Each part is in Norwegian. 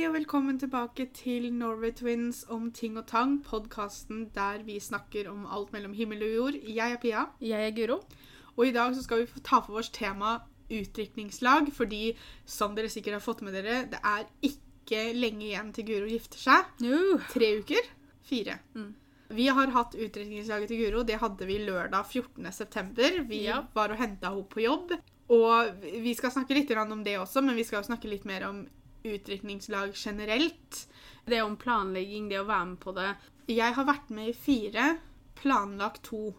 Hei og velkommen tilbake til Norway Twins om ting og tang, podkasten der vi snakker om alt mellom himmel og jord. Jeg er Pia, Jeg er Guro. og i dag så skal vi ta for oss tema utdrikningslag, fordi som dere sikkert har fått med dere, det er ikke lenge igjen til Guro gifter seg. Tre uker? Fire. Mm. Vi har hatt utdrikningslaget til Guro. Det hadde vi lørdag 14. september. Vi Ja. var og henta henne på jobb. Og vi skal snakke litt om det også, men vi skal snakke litt mer om utdrikningslag generelt. Det om planlegging, det å være med på det. Jeg har vært med i fire, planlagt to.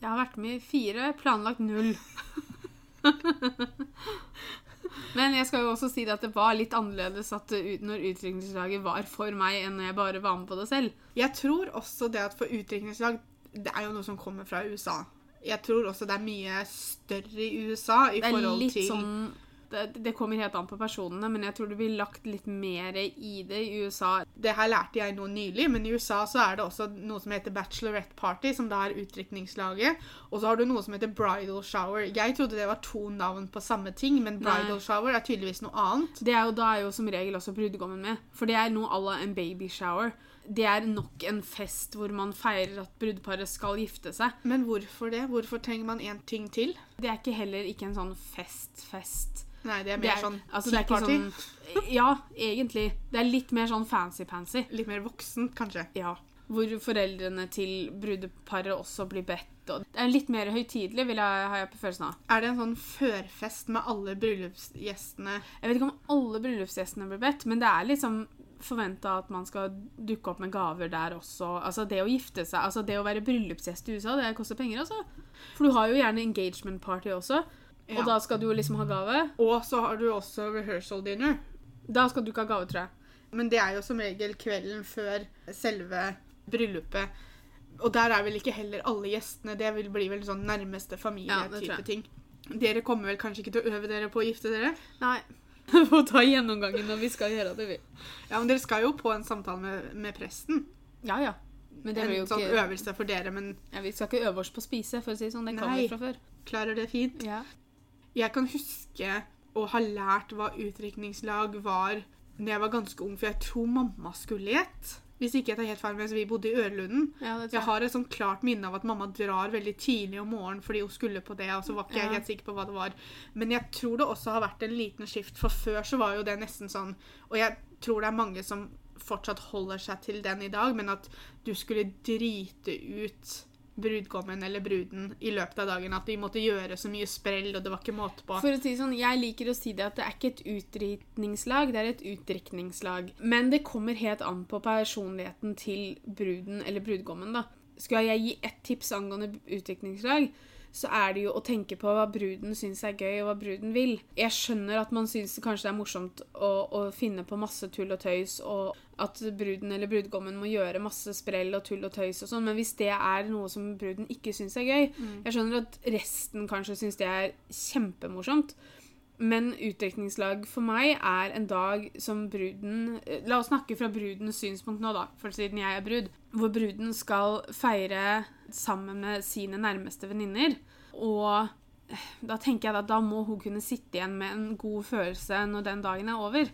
Jeg har vært med i fire, planlagt null. Men jeg skal jo også si det at det var litt annerledes at ut- når utdrikningslaget var for meg, enn når jeg bare var med på det selv. Jeg tror også det at for utdrikningslag Det er jo noe som kommer fra USA. Jeg tror også det er mye større i USA i Det er forhold litt til sånn det, det kommer helt an på personene, men jeg tror det blir lagt litt mer i det i USA. Det her lærte jeg noe nylig, men i USA så er det også noe som heter bachelorette party, som da er utdrikningslaget. Og så har du noe som heter bridal shower. Jeg trodde det var to navn på samme ting, men bridal Nei. shower er tydeligvis noe annet. Det er jo, da er jo som regel også brudgommen med, for det er noe à la en babyshower. Det er nok en fest hvor man feirer at brudeparet skal gifte seg. Men hvorfor det? Hvorfor trenger man én ting til? Det er ikke heller ikke en sånn fest-fest. Nei, det er Det mer er, sånn altså, det er ikke tea party. sånn Ja, egentlig. Det er litt mer sånn fancy-pansy. Litt mer voksen, kanskje. Ja. Hvor foreldrene til brudeparet også blir bedt. Og det er litt mer høytidelig, vil jeg, har jeg på følelsen av. Er det en sånn førfest med alle bryllupsgjestene? Jeg vet ikke om alle bryllupsgjestene blir bedt, men det er liksom forventa at man skal dukke opp med gaver der også. Altså Det å gifte seg, altså det å være bryllupsgjest i USA, det koster penger, altså. For du har jo gjerne engagement party også, og Ja. da skal du liksom ha gave. Og så har du også rehearsal dinner. Da skal du ikke ha gave, tror jeg. Men det er jo som regel kvelden før selve bryllupet. Og der er vel ikke heller alle gjestene. Det vil bli vel sånn nærmeste Ja, familie-type tror ting. Dere kommer vel kanskje ikke til å øve dere på å gifte dere? Nei. Få ta gjennomgangen når vi skal gjøre det, vi. Ja, men dere skal jo på en samtale med, med presten. Ja, ja. Men det en sånn ikke øvelse for dere, men ja, Vi skal ikke øve oss på å spise, for å si det sånn. Det kan vi fra før. klarer det fint. Ja. Jeg kan huske å ha lært hva utdrikningslag var når jeg var ganske ung, for jeg tror mamma skulle i et. Hvis ikke jeg tar helt feil, mens vi bodde i Ørlunden. ja, Jeg jeg. har et sånn klart minne av at mamma drar veldig tidlig om morgenen fordi hun skulle på det, og så var ikke jeg Ja. helt sikker på hva det var. Men jeg tror det også har vært en liten skift, for før så var jo det nesten sånn Og jeg tror det er mange som fortsatt holder seg til den i dag, men at du skulle drite ut brudgommen eller bruden i løpet av dagen. At de måtte gjøre så mye sprell, og det var ikke måte på. For å si sånn, Jeg liker å si det at det er ikke et utdrikningslag, det er et utdrikningslag. Men det kommer helt an på personligheten til bruden eller brudgommen. da. Skal jeg gi ett tips angående utdrikningslag, så er det jo å tenke på hva bruden syns er gøy, og hva bruden vil. Jeg skjønner at man syns kanskje det er morsomt å, å finne på masse tull og tøys, og at bruden eller brudgommen må gjøre masse sprell og tull og tøys og sånn, men hvis det er noe som bruden ikke syns er gøy Jeg skjønner at resten kanskje syns det er kjempemorsomt. Men utdekningslag for meg er en dag som bruden eh, La oss snakke fra brudens synspunkt nå, da, for siden jeg er brud. Hvor bruden skal feire sammen med sine nærmeste venninner. Og eh, da tenker jeg at da må hun kunne sitte igjen med en god følelse når den dagen er over.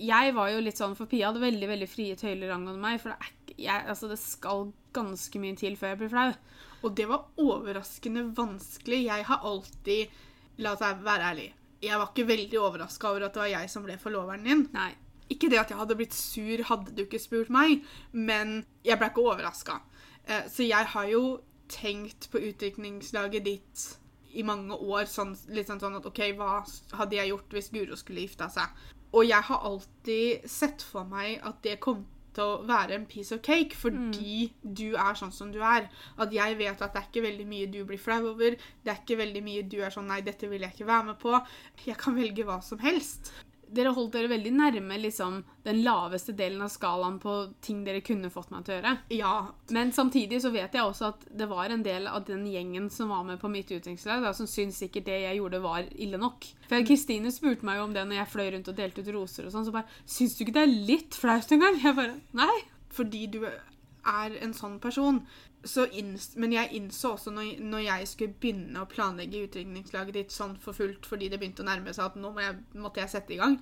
Jeg var jo litt sånn, for Pia hadde veldig veldig frie tøyler angående meg. For det, jeg, altså, det skal ganske mye til før jeg blir flau. Og det var overraskende vanskelig. Jeg har alltid La oss være ærlig. Jeg var ikke veldig overraska over at det var jeg som ble forloveren din. Nei. Ikke det at jeg hadde blitt sur hadde du ikke spurt meg, men jeg ble ikke overraska. Så jeg har jo tenkt på utviklingslaget ditt i mange år, sånn, litt sånn, sånn at OK, hva hadde jeg gjort hvis Guro skulle gifta seg? Og jeg har alltid sett for meg at det kom til å være en piece of cake fordi du er sånn som du er. At jeg vet at det er ikke veldig mye du blir flau over. Det er ikke veldig mye du er sånn Nei, dette vil jeg ikke være med på. Jeg kan velge hva som helst. Dere holdt dere veldig nærme liksom, den laveste delen av skalaen på ting dere kunne fått meg til å gjøre. Ja, Men samtidig så vet jeg også at det var en del av den gjengen som var med på mitt utviklingslag, som syntes sikkert det jeg gjorde, var ille nok. For Kristine spurte meg jo om det når jeg fløy rundt og delte ut roser og sånn, så bare Syns du ikke det er litt flaut engang? Jeg bare Nei. fordi du er en sånn person. Men jeg innså også når, når jeg skulle begynne å planlegge utviklingslaget ditt sånn for fullt fordi det begynte å nærme seg at nå må jeg, måtte jeg sette i gang,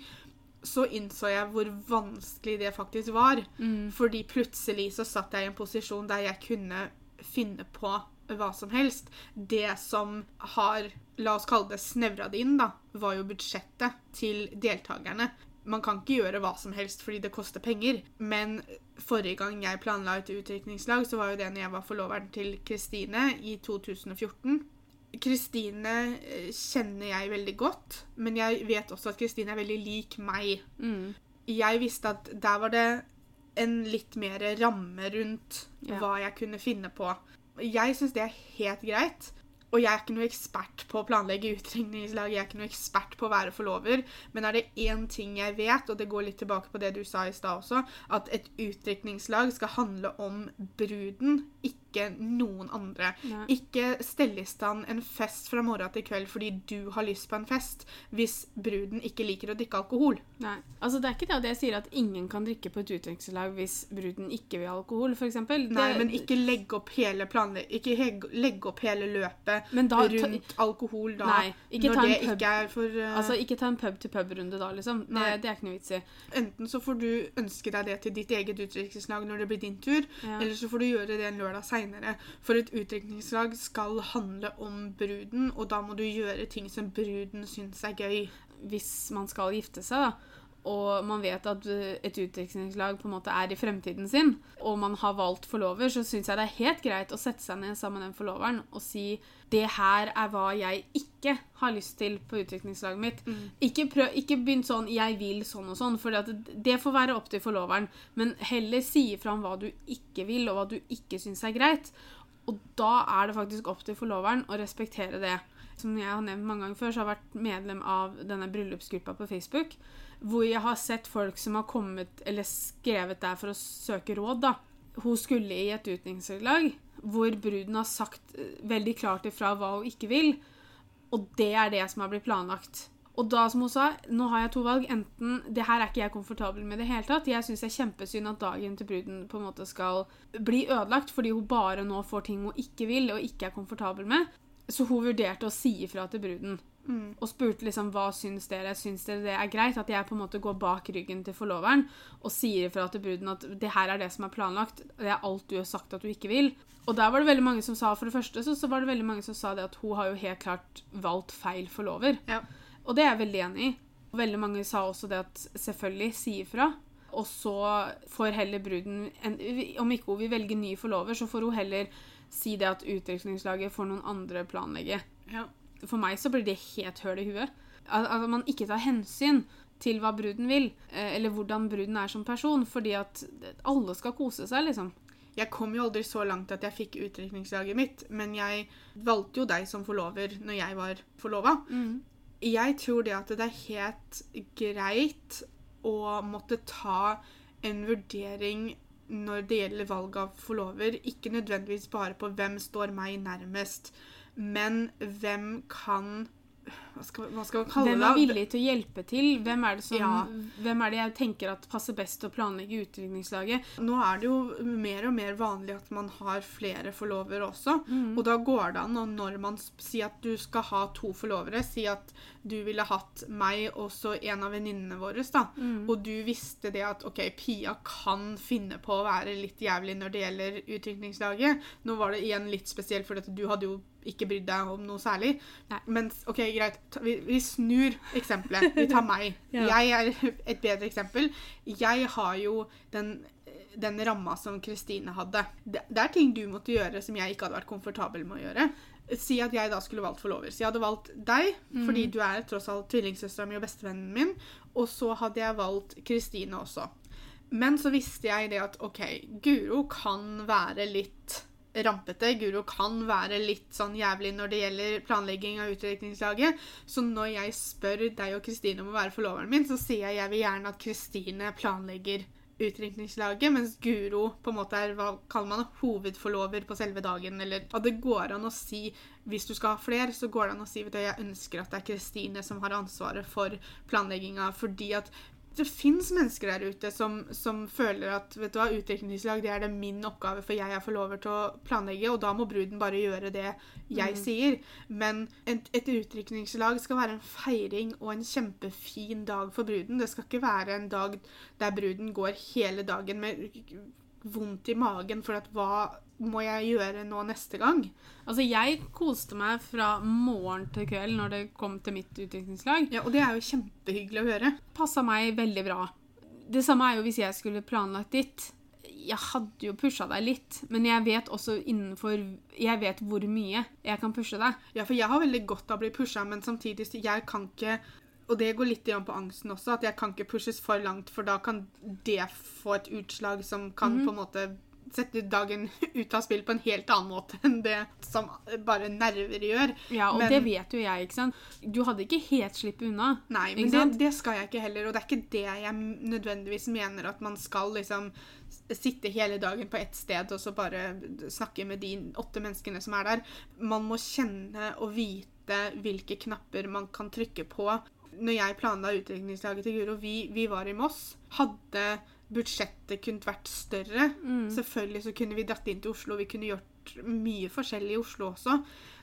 så innså jeg hvor vanskelig det faktisk var. Mm. Fordi plutselig så satt jeg i en posisjon der jeg kunne finne på hva som helst. Det som har, la oss kalle det snevra det inn, da, var jo budsjettet til deltakerne. Man kan ikke gjøre hva som helst fordi det koster penger. Men forrige gang jeg planla et utdrikningslag, så var jo det når jeg var forloveren til Kristine i 2014. Kristine eh, kjenner jeg veldig godt, men jeg vet også at Kristine er veldig lik meg. Mm. Jeg visste at der var det en litt mer ramme rundt Ja. hva jeg kunne finne på. Jeg syns det er helt greit. Og jeg er ikke noe ekspert på å planlegge utdrikningslag, jeg er ikke noe ekspert på å være forlover, men er det én ting jeg vet, og det går litt tilbake på det du sa i stad også, at et utdrikningslag skal handle om bruden, ikke noen andre. Nei. Ikke stelle i stand en fest fra morgen til kveld fordi du har lyst på en fest, hvis bruden ikke liker å drikke alkohol. Nei. Altså, det er ikke det at jeg sier at ingen kan drikke på et utdrikningslag hvis bruden ikke vil ha alkohol, f.eks. Nei, men ikke legge opp hele planle ikke legge opp hele løpet da- rundt alkohol da, Nei, ikke ta når det pub- ikke er for uh, Altså, ikke ta en pub-til-pub-runde da, liksom. Det, det er ikke noe vits i. Enten så får du ønske deg det til ditt eget utdrikningslag når det blir din tur, Ja. eller så får du gjøre det en lørdag seinere. For et utdrikningslag skal handle om bruden, og da må du gjøre ting som bruden syns er gøy. Hvis man skal gifte seg, da, og man vet at uh, et utviklingslag på en måte er i fremtiden sin, og man har valgt forlover, så syns jeg det er helt greit å sette seg ned sammen med den forloveren og si det her er hva jeg ikke har lyst til på utviklingslaget mitt. Ikke, prøv, ikke begynn sånn 'jeg vil sånn og sånn', for det får være opp til forloveren. Men heller si ifra om hva du ikke vil, og hva du ikke syns er greit. Og da er det faktisk opp til forloveren å respektere det. Som jeg har nevnt mange ganger før, så har jeg vært medlem av denne bryllupsgruppa på Facebook. Hvor jeg har sett folk som har kommet eller skrevet der for å søke råd. da. Hun skulle i et utdrikningslag hvor bruden har sagt eh, veldig klart ifra hva hun ikke vil. Og det er det som har blitt planlagt. Og da, som hun sa, nå har jeg to valg. Enten det her er ikke jeg komfortabel med i det hele tatt. Jeg syns det er kjempesynd at dagen til bruden på en måte skal bli ødelagt fordi hun bare nå får ting hun ikke vil og ikke er komfortabel med. Så hun vurderte å si ifra til bruden. Og spurte liksom hva syns dere. Syns dere det er greit at jeg på en måte går bak ryggen til forloveren og sier ifra til bruden at det her er det som er planlagt, det er alt du har sagt at du ikke vil. Og der var det veldig mange som sa for det første så, så var det veldig mange som sa det at hun har jo helt klart valgt feil forlover. Ja. Og det er jeg veldig enig i. Og veldig mange sa også det at selvfølgelig si ifra. Og så får heller bruden en, Om ikke hun vil velge ny forlover, så får hun heller si det at utdrikningslaget får noen andre planlegge. Ja. For meg så blir det helt høl i huet. At, at man ikke tar hensyn til hva bruden vil, eh, eller hvordan bruden er som person, fordi at alle skal kose seg, liksom. Jeg kom jo aldri så langt at jeg fikk utdrikningslaget mitt, men jeg valgte jo deg som forlover når jeg var forlova. Jeg tror det at det er helt greit å måtte ta en vurdering når det gjelder valg av forlover, ikke nødvendigvis bare på hvem står meg nærmest, men hvem kan Hva skal, hva skal man kalle Hvem det? er villig til å hjelpe til? Hvem er det, som, Ja. hvem er det jeg tenker at passer best å planlegge utdrikningslaget? Nå er det jo mer og mer vanlig at man har flere forlovere også. Og da går det an, og når man sier at du skal ha to forlovere, si at du ville hatt meg og så en av venninnene våre, da, og du visste det at OK, Pia kan finne på å være litt jævlig når det gjelder utdrikningslaget. Nå var det igjen litt spesielt, for du hadde jo ikke brydd deg om noe særlig. Nei. Men OK, greit. Vi, vi snur eksempelet. Vi tar meg. Ja. Jeg er et bedre eksempel. Jeg har jo den, den ramma som Kristine hadde. Det, det er ting du måtte gjøre som jeg ikke hadde vært komfortabel med å gjøre. Si at jeg da skulle valgt forlover. Så jeg hadde valgt deg, fordi du er tross alt tvillingsøstera mi og bestevennen min. Og så hadde jeg valgt Kristine også. Men så visste jeg det at OK, Guro kan være litt rampete. Guro kan være litt sånn jævlig når det gjelder planlegging av utdrikningslaget. Så når jeg spør deg og Kristine om å være forloveren min, så sier jeg jeg vil gjerne at Kristine planlegger utdrikningslaget, mens Guro på en måte er hva kaller man hovedforlover på selve dagen. Eller at det går an å si hvis du skal ha flere, så går det an å si vet du, jeg ønsker at det er Kristine som har ansvaret for planlegginga. Fordi at det fins mennesker der ute som, som, føler at vet du hva, utdrikningslag det er det min oppgave, for jeg er forlover til å planlegge, og da må bruden bare gjøre det jeg mm. sier. Men et, et utdrikningslag skal være en feiring og en kjempefin dag for bruden. Det skal ikke være en dag der bruden går hele dagen med vondt i magen for at hva må jeg gjøre nå neste gang? Altså, jeg koste meg fra morgen til kveld når det kom til mitt utviklingslag. Ja, Og det er jo kjempehyggelig å høre. Passa meg veldig bra. Det samme er jo hvis jeg skulle planlagt ditt. Jeg hadde jo pusha deg litt, men jeg vet også innenfor Jeg vet hvor mye jeg kan pushe deg. Ja, for jeg har veldig godt av å bli pusha, men samtidig jeg kan ikke og det går litt på angsten også, at jeg kan ikke pushes for langt, for da kan det få et utslag som kan mm -hmm. på en måte sette dagen ut av spill på en helt annen måte enn det som bare nerver gjør. Ja, og men, det vet jo jeg, ikke sant. Du hadde ikke helt sluppet unna. Nei, men det, det, skal jeg ikke heller. Og det er ikke det jeg nødvendigvis mener at man skal liksom sitte hele dagen på ett sted og så bare snakke med de åtte menneskene som er der. Man må kjenne og vite hvilke knapper man kan trykke på. Når jeg planla utdrikningslaget til Guro, vi, vi var i Moss, hadde budsjettet kunne vært større. Mm. Selvfølgelig så kunne vi dratt inn til Oslo, vi kunne gjort mye forskjellig i Oslo også.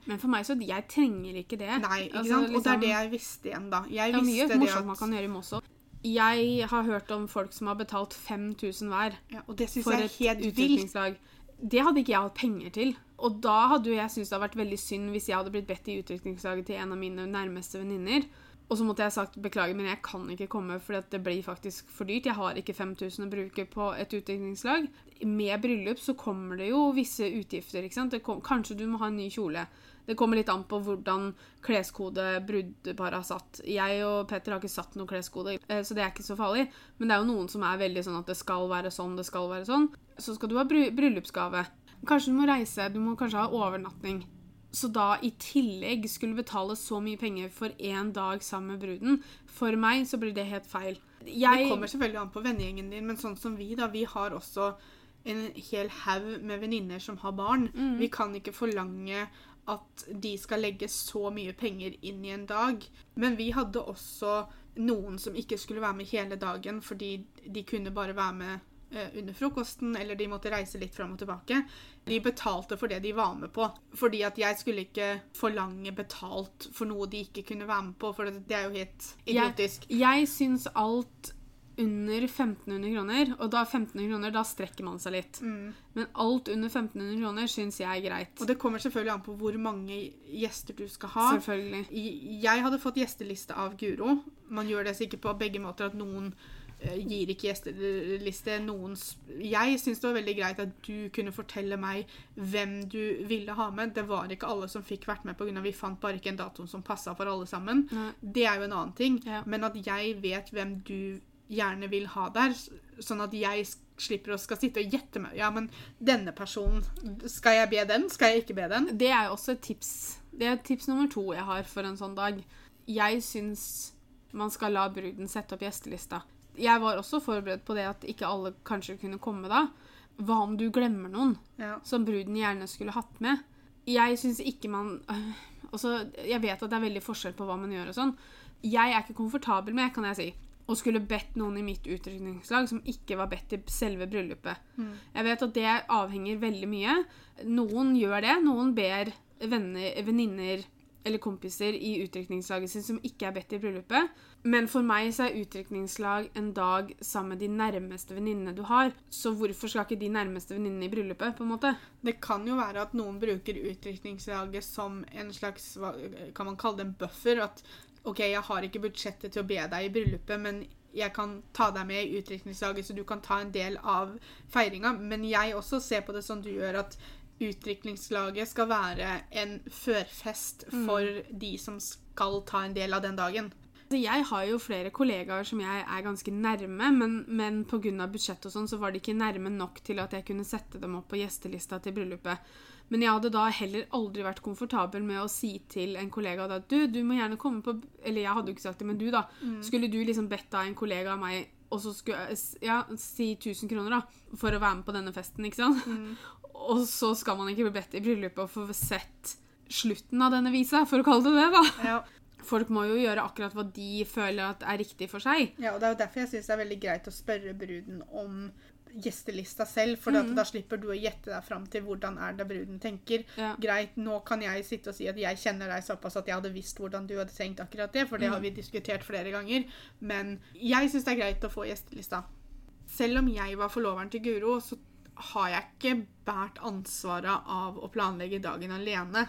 Men for meg så jeg trenger ikke det. Nei, ikke altså, sant? Og det er det jeg visste igjen, da. Jeg det er mye morsomt at... man kan gjøre i Moss òg. Jeg har hørt om folk som har betalt 5000 hver ja, og det synes jeg er helt vilt. Det hadde ikke jeg hatt penger til. Og da hadde jeg syntes det hadde vært veldig synd hvis jeg hadde blitt bedt i utviklingslaget til en av mine nærmeste venninner. Og så måtte jeg sagt beklager, men jeg kan ikke komme, for det blir faktisk for dyrt. Jeg har ikke 5000 å bruke på et utviklingslag. Med bryllup så kommer det jo visse utgifter. ikke sant? Kom, kanskje du må ha en ny kjole. Det kommer litt an på hvordan kleskode brudeparet har satt. Jeg og Petter har ikke satt noe kleskode, eh, så det er ikke så farlig. Men det er jo noen som er veldig sånn at det skal være sånn, det skal være sånn. Så skal du ha bryllupsgave. Kanskje du må reise, du må kanskje ha overnatting. Så da i tillegg skulle betale så mye penger for én dag sammen med bruden, for meg så blir det helt feil. Jeg... Det kommer selvfølgelig an på vennegjengen din, men sånn som vi, da, vi har også en hel haug med venninner som har barn. Mm. Vi kan ikke forlange at de skal legge så mye penger inn i en dag. Men vi hadde også noen som ikke skulle være med hele dagen fordi de kunne bare være med under frokosten, eller de måtte reise litt fram og tilbake. De betalte for det de var med på. Fordi at jeg skulle ikke forlange betalt for noe de ikke kunne være med på, for det er jo helt idiotisk. Jeg, jeg syns alt under 1500 kroner, og da 1500 kroner, da strekker man seg litt. Mm. Men alt under 1500 kroner syns jeg er greit. Og det kommer selvfølgelig an på hvor mange gjester du skal ha. Selvfølgelig. Jeg hadde fått gjesteliste av Guro. Man gjør det sikkert på begge måter at noen Eh, gir ikke gjesteliste noen Jeg syns det var veldig greit at du kunne fortelle meg hvem du ville ha med. Det var ikke alle som fikk vært med pga. vi fant bare ikke en dato som passa for alle sammen. Nei. Det er jo en annen ting. Ja. Men at jeg vet hvem du gjerne vil ha der, sånn at jeg slipper å skal sitte og gjette meg Ja, men denne personen Skal jeg be den? Skal jeg ikke be den? Det er jo også et tips. Det er tips nummer to jeg har for en sånn dag. Jeg syns man skal la bruden sette opp gjestelista jeg var også forberedt på det at ikke alle kanskje kunne komme da. Hva om du glemmer noen ja. som bruden gjerne skulle hatt med? Jeg syns ikke man øh, Jeg vet at det er veldig forskjell på hva man gjør og sånn. Jeg er ikke komfortabel med, kan jeg si, å skulle bedt noen i mitt utrykningslag som ikke var bedt i selve bryllupet. Mm. Jeg vet at det avhenger veldig mye. Noen gjør det. Noen ber venninner eller kompiser i utrykningslaget sitt som ikke er bedt i bryllupet. Men for meg så er utdrikningslag en dag sammen med de nærmeste venninnene du har. Så hvorfor skal ikke de nærmeste venninnene i bryllupet? på en måte? Det kan jo være at noen bruker utdrikningslaget som en slags kan man kalle det en buffer. At OK, jeg har ikke budsjettet til å be deg i bryllupet, men jeg kan ta deg med i utdrikningslaget, så du kan ta en del av feiringa. Men jeg også ser på det som du gjør, at utdrikningslaget skal være en førfest mm. for mm. de som skal ta en del av den dagen. Altså, jeg har jo flere kollegaer som jeg er ganske nærme, men, men pga. budsjett og sånn, så var de ikke nærme nok til at jeg kunne sette dem opp på gjestelista til bryllupet. Men jeg hadde da heller aldri vært komfortabel med å si til en kollega at du, du må gjerne komme på Eller jeg hadde jo ikke sagt det, men du, da. Mm. Skulle du liksom bedt av en kollega av meg og så skulle ja, si 1000 kroner da, for å være med på denne festen, ikke sant? Mm. Og så skal man ikke bli bedt i bryllupet og få sett slutten av denne visa, for å kalle det det, da. Ja. Folk må jo gjøre akkurat hva de føler at er riktig for seg. Ja, og Det er jo derfor jeg syns det er veldig greit å spørre bruden om gjestelista selv. For da slipper du å gjette deg fram til hvordan er det bruden tenker. Ja. Greit, nå kan jeg sitte og si at jeg kjenner deg såpass at jeg hadde visst hvordan du hadde tenkt akkurat det, for det har vi diskutert flere ganger. Men jeg syns det er greit å få gjestelista. Selv om jeg var forloveren til Guro, så har jeg ikke båret ansvaret av å planlegge dagen alene.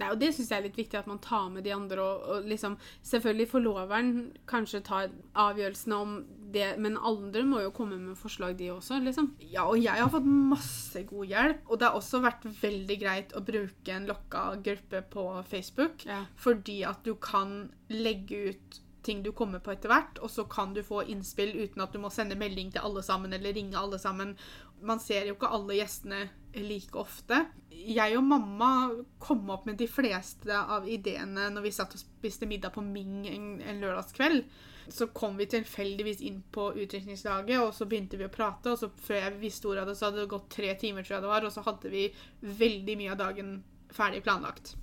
Nei, og Det syns jeg er litt viktig at man tar med de andre. Og, og liksom, Selvfølgelig forloveren kanskje tar avgjørelsene om det, men andre må jo komme med forslag, de også. liksom. Ja, og jeg har fått masse god hjelp. Og det har også vært veldig greit å bruke en lokka gruppe på Facebook. Ja. Fordi at du kan legge ut ting du kommer på etter hvert, og så kan du få innspill uten at du må sende melding til alle sammen eller ringe alle sammen. Man ser jo ikke alle gjestene like ofte. Jeg og mamma kom opp med de fleste av ideene når vi satt og spiste middag på Ming en, en lørdagskveld. Så kom vi tilfeldigvis inn på utdrikningslaget, og så begynte vi å prate. Og så før jeg visste ordet av det, så hadde det gått tre timer, tror jeg det var, og så hadde vi veldig mye av dagen ferdig planlagt.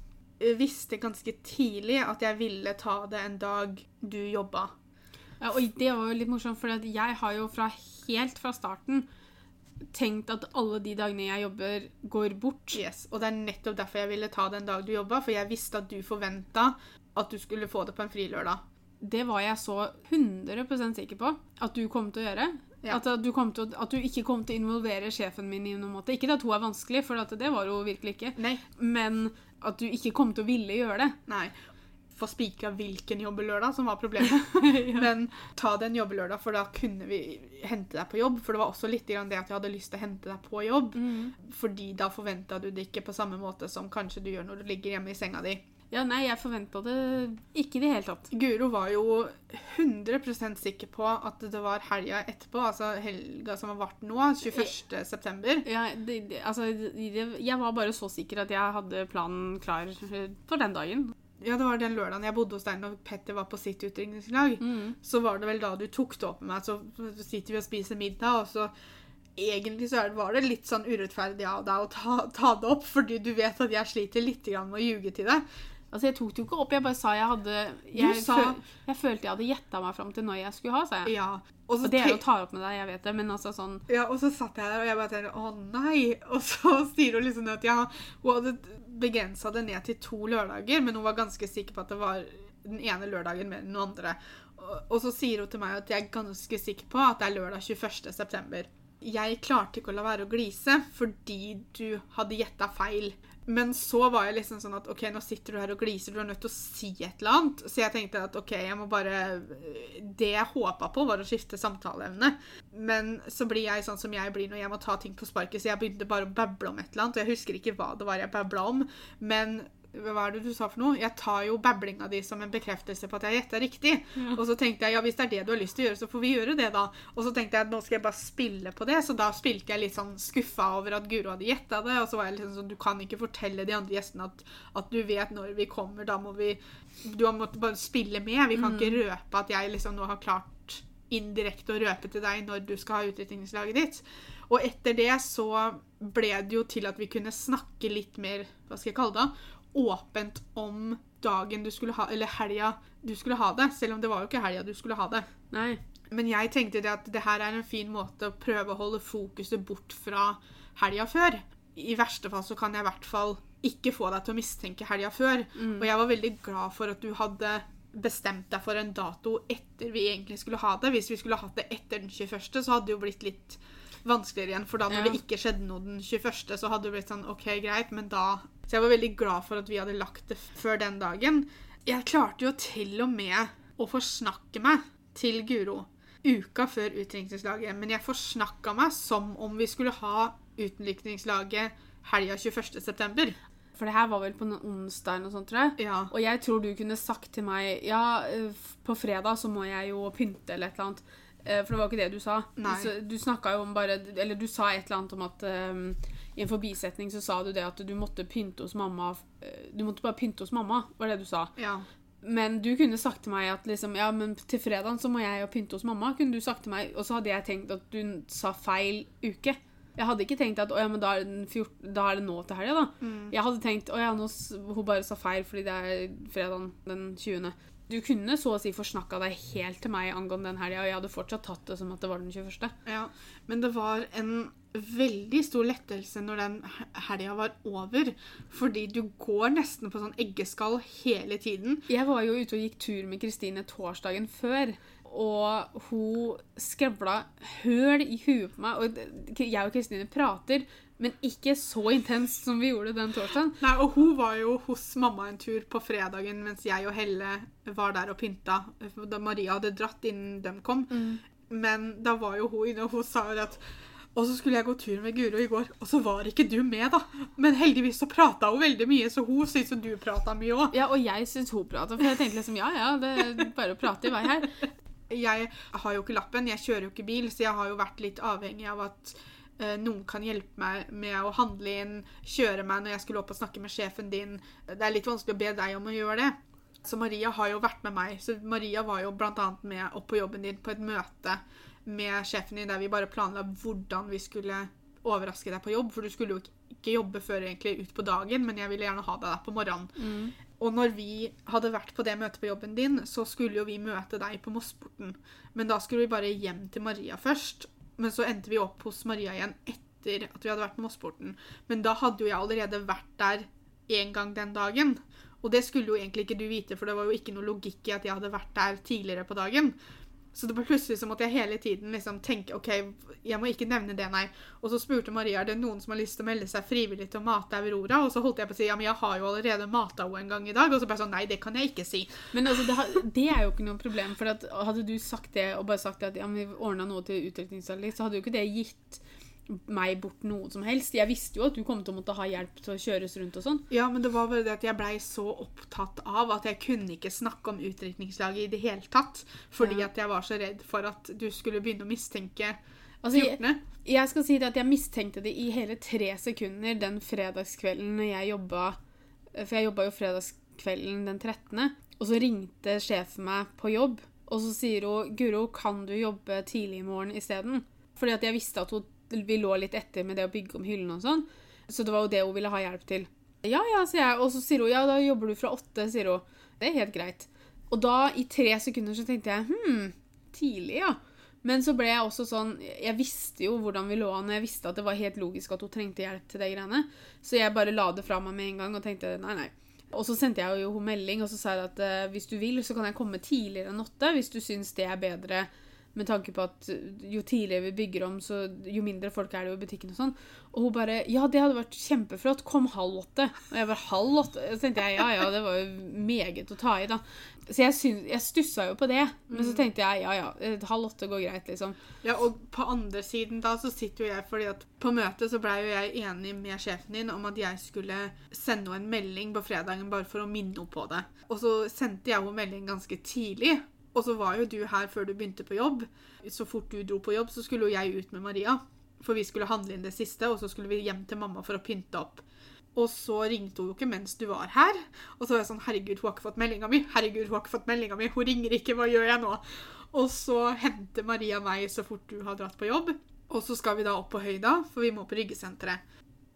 Jeg visste ganske tidlig at jeg ville ta det en dag du jobba. Ja, og det var jo litt morsomt, for jeg har jo fra helt fra starten tenkt at alle de dagene jeg jobber, går bort. Yes, Og det er nettopp derfor jeg ville ta den en dag du jobba, for jeg visste at du forventa at du skulle få det på en frilørdag. Det var jeg så 100 sikker på at du kom til å gjøre. Ja. At, du kom til at du ikke kom til å involvere sjefen min i noen måte. Ikke at hun er vanskelig, for det var hun virkelig ikke. Nei. Men at du ikke kom til å ville gjøre det. Nei. Få spikra hvilken jobbelørdag som var problemet. Men ta den jobbelørdag, for da kunne vi hente deg på jobb. For det var også litt det at jeg hadde lyst til å hente deg på jobb. Fordi da forventa du det ikke på samme måte som kanskje du gjør når du ligger hjemme i senga di. Ja, nei, jeg forventa det ikke i det hele tatt. Guro var jo 100% sikker på at det var helga etterpå, altså helga som har vart nå, 21. september. Ja, det, det, altså, det, jeg var bare så sikker at jeg hadde planen klar for den dagen. Ja, det var den lørdagen jeg bodde hos deg når Petter var på sitt utdrikningslag. Så var det vel da du tok det opp med meg, så sitter vi og spiser middag, og så Egentlig så var det litt sånn urettferdig av deg å ta, ta det opp, fordi du vet at jeg sliter litt grann med å ljuge til deg. Altså, Jeg tok det jo ikke opp, jeg bare sa jeg hadde Jeg, sa- føl, jeg følte jeg hadde gjetta meg fram til når jeg skulle ha, sa jeg. Ja. Og så Og det er jo å ta opp med deg, jeg vet det, men altså sånn Ja, og så satt jeg der, og jeg bare tenkte å nei. Og så sier hun liksom at ja, hun hadde begrensa det ned til to lørdager, men hun var ganske sikker på at det var den ene lørdagen mer enn den andre. Og, så sier hun til meg at jeg er ganske sikker på at det er lørdag 21. september. Jeg klarte ikke å la være å glise fordi du hadde gjetta feil. Men så var jeg liksom sånn at ok, nå sitter du her og gliser, du er nødt til å si et eller annet. Så jeg tenkte at ok, jeg må bare Det jeg håpa på, var å skifte samtaleevne. Men så blir jeg sånn som jeg blir når jeg må ta ting på sparket, så jeg begynte bare å bable om et eller annet. Og jeg husker ikke hva det var jeg babla om, men hva er det du sa for noe? Jeg tar jo bablinga di som en bekreftelse på at jeg gjetta riktig. Og så tenkte jeg ja, hvis det er det du har lyst til å gjøre, så får vi gjøre det, da. Og så tenkte jeg nå skal jeg bare spille på det, så da spilte jeg litt sånn skuffa over at Guro hadde gjetta det. Og så var jeg liksom sånn du kan ikke fortelle de andre gjestene at, at du vet når vi kommer, da må vi Du har måttet bare spille med. Vi kan ikke røpe at jeg liksom nå har klart indirekte å røpe til deg når du skal ha utdrikningslaget ditt. Og etter det så ble det jo til at vi kunne snakke litt mer, hva skal jeg kalle det, åpent om dagen du skulle ha, eller helga du skulle ha det. Selv om det var jo ikke helga du skulle ha det. Nei. Men jeg tenkte det at det her er en fin måte å prøve å holde fokuset bort fra helga før. I verste fall så kan jeg i hvert fall ikke få deg til å mistenke helga før. Og jeg var veldig glad for at du hadde bestemt deg for en dato etter vi egentlig skulle ha det. Hvis vi skulle hatt det etter den 21., så hadde det jo blitt litt vanskeligere igjen. For da når Ja. det ikke skjedde noe den 21., så hadde det blitt sånn OK, greit, men da Så jeg var veldig glad for at vi hadde lagt det før den dagen. Jeg klarte jo til og med å forsnakke meg til Guro uka før utdrikningslaget, men jeg forsnakka meg som om vi skulle ha utdrikningslaget helga 21.9. For det her var vel på en onsdag eller noe sånt, tror jeg. Ja. Og jeg tror du kunne sagt til meg Ja, eh, på fredag så må jeg jo pynte eller et eller annet. Eh, For det var ikke det du sa. Nei. Du, du snakka jo om bare Eller du sa et eller annet om at eh, I en forbisetning så sa du det at du måtte pynte hos mamma eh, Du måtte bare pynte hos mamma, var det du sa. ja. Men du kunne sagt til meg at liksom, ja, men til fredagen så må jeg jo pynte hos mamma. kunne du sagt til meg, Og så hadde jeg tenkt at du sa feil uke. Jeg hadde ikke tenkt at å, ja, men da er, 14, da er det nå til helga, da. Jeg hadde tenkt å ja, nå, hun bare sa feil fordi det er fredagen den 20. Du kunne så å si forsnakka deg helt til meg angående den helga, og jeg hadde fortsatt tatt det som at det var den 21. Ja, men det var en veldig stor lettelse når den helga var over. Fordi du går nesten på sånn eggeskall hele tiden. Jeg var jo ute og gikk tur med Kristine torsdagen før. Og hun skrevla høl i huet på meg. Og jeg og Kristine prater, men ikke så intenst som vi gjorde den torsdagen. Nei, og hun var jo hos mamma en tur på fredagen mens jeg og Helle var der og pynta. Da Maria hadde dratt innen de kom. Men da var jo hun inne, og hun sa jo at og så skulle jeg gå tur med Guro i går, og så var ikke du med, da. Men heldigvis så prata hun veldig mye, så hun syns jo du prata mye òg. Ja, og jeg syns hun prata, for jeg tenkte liksom ja, ja, det er bare å prate i vei her. Jeg har jo ikke lappen, jeg kjører jo ikke bil, så jeg har jo vært litt avhengig av at noen kan hjelpe meg med å handle inn, kjøre meg når jeg skulle opp og snakke med sjefen din. Det er litt vanskelig å be deg om å gjøre det. Så Maria har jo vært med meg. Så Maria var jo bl.a. med opp på jobben din på et møte med sjefen din der vi bare planla hvordan vi skulle overraske deg på jobb. For du skulle jo ikke jobbe før egentlig ut på dagen, men jeg ville gjerne ha deg der på morgenen. Og når vi hadde vært på det møtet på jobben din, så skulle jo vi møte deg på Mossporten. Men da skulle vi bare hjem til Maria først. Men så endte vi opp hos Maria igjen etter at vi hadde vært på Mossporten. Men da hadde jo jeg allerede vært der en gang den dagen. Og det skulle jo egentlig ikke du vite, for det var jo ikke noe logikk i at jeg hadde vært der tidligere på dagen. Så det var plutselig så måtte jeg hele tiden liksom tenke OK, jeg må ikke nevne det, nei. Og så spurte Maria er det noen som har lyst til å melde seg frivillig til å mate Aurora. Og så holdt jeg på å si ja, men jeg har jo allerede mata henne en gang i dag. Og så bare sånn nei, det kan jeg ikke si. Men altså, det, har- det er jo ikke noe problem. For hadde du sagt det og bare sagt at ja, men vi ordna noe til utdrikningsanlegg, så hadde jo ikke det gitt meg bort noe som helst. Jeg visste jo at du kom til å måtte ha hjelp til å kjøres rundt og sånn. Ja, men det var bare det at jeg blei så opptatt av at jeg kunne ikke snakke om utdrikningslaget i det hele tatt. Fordi Ja. at jeg var så redd for at du skulle begynne å mistenke Altså, jeg, jeg skal si det at jeg mistenkte det i hele tre sekunder den fredagskvelden jeg jobba For jeg jobba jo fredagskvelden den 13., og så ringte sjefen meg på jobb, og så sier hun 'Guro, kan du jobbe tidlig i morgen isteden?' Fordi at jeg visste at hun, vi lå litt etter med det å bygge om hyllene og sånn, så det var jo det hun ville ha hjelp til. Ja, ja, sier jeg, og så sier hun 'ja, da jobber du fra åtte', sier hun. Det er helt greit. Og da, i tre sekunder, så tenkte jeg 'hm, tidlig, ja'. Men så ble jeg også sånn Jeg visste jo hvordan vi lå an, og jeg visste at det var helt logisk at hun trengte hjelp til de greiene. Så jeg bare la det fra meg med en gang og tenkte nei, nei. Og så sendte jeg jo henne melding og så sa jeg at eh, hvis du vil, så kan jeg komme tidligere enn åtte. Hvis du syns det er bedre med tanke på at jo tidligere vi bygger om, så jo mindre folk er det jo i butikken og sånn. Og hun bare Ja, det hadde vært kjempeflott. Kom halv åtte. Og jeg var halv åtte. Så tenkte jeg ja, ja, det var jo meget å ta i, da. Så jeg, synes, jeg stussa jo på det. Men så tenkte jeg ja, ja, eh, halv åtte går greit, liksom. Ja, og på andre siden da så sitter jo jeg fordi at på møtet så blei jo jeg enig med sjefen din om at jeg skulle sende henne en melding på fredagen bare for å minne henne på det. Og så sendte jeg henne melding ganske tidlig. Og så var jo du her før du begynte på jobb. Så fort du dro på jobb, så skulle jo jeg ut med Maria. For vi skulle handle inn det siste, og så skulle vi hjem til mamma for å pynte opp. Og så ringte hun jo ikke mens du var her. Og så var jeg sånn Herregud, hun har ikke fått meldinga mi. Herregud, hun har ikke fått meldinga mi. Hun ringer ikke. Hva gjør jeg nå? Og så henter Maria meg så fort du har dratt på jobb. Og så skal vi da opp på høyda, for vi må på ryggesenteret.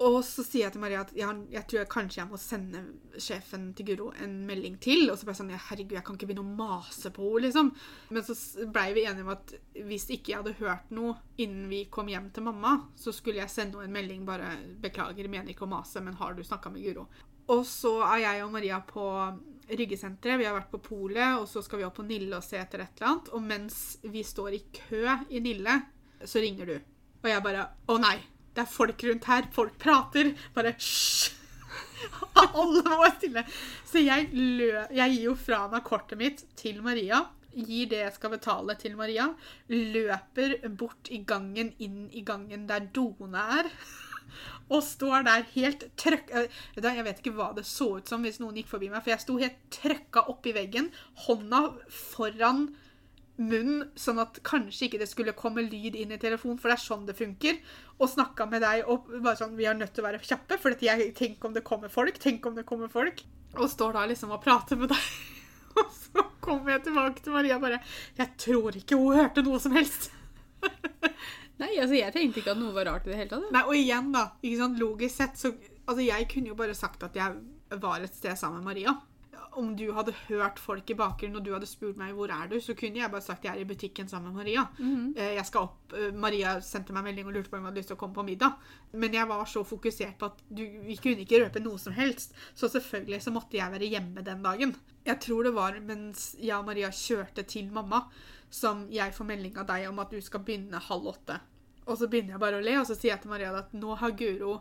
Og så sier jeg til Maria at jeg, jeg tror jeg kanskje jeg må sende sjefen til Guro en melding til. Og så jeg sånn ja, Herregud, jeg kan ikke begynne å mase på henne, liksom. Men så blei vi enige om at hvis ikke jeg hadde hørt noe innen vi kom hjem til mamma, så skulle jeg sende henne en melding bare 'Beklager, mener ikke å mase, men har du snakka med Guro?' Og så er jeg og Maria på ryggesenteret. Vi har vært på polet, og så skal vi opp på Nille og se etter et eller annet. Og mens vi står i kø i Nille, så ringer du. Og jeg bare Å nei, det er folk rundt her. Folk prater. Bare hysj! Alle må være stille. Så jeg, jeg gir jo fra meg kortet mitt til Maria. Gir det jeg skal betale til Maria. Løper bort i gangen, inn i gangen der doene er. Og står der helt trøkk... eh, Jeg vet ikke hva det så ut som hvis noen gikk forbi meg, for jeg sto helt trøkka oppi veggen, hånda foran munnen, sånn at kanskje ikke det skulle komme lyd inn i telefonen, for det er sånn det funker. Og snakka med deg og bare sånn Vi er nødt til å være kjappe, for jeg, tenk om det kommer folk. Tenk om det kommer folk. Og står da liksom og prater med deg. Og så kommer jeg tilbake til Maria bare Jeg tror ikke hun hørte noe som helst. Nei, altså jeg tenkte ikke at noe var rart i det hele tatt. Nei, og igjen, da. Ikke sant? Logisk sett, så Altså, jeg kunne jo bare sagt at jeg var et sted sammen med Maria. Om du hadde hørt folk i bakgrunnen og du hadde spurt meg hvor er du, så kunne jeg bare sagt jeg er i butikken sammen med Maria. Opp, eh, Maria sendte meg melding og lurte på om jeg hadde lyst til å komme på middag. Men jeg var så fokusert på at du, vi kunne ikke røpe noe som helst. Så selvfølgelig så måtte jeg være hjemme den dagen. Jeg tror det var mens jeg og Maria kjørte til mamma, som jeg får melding av deg om at du skal begynne halv åtte. Og så begynner jeg bare å le, og så sier jeg til Maria at nå har Guro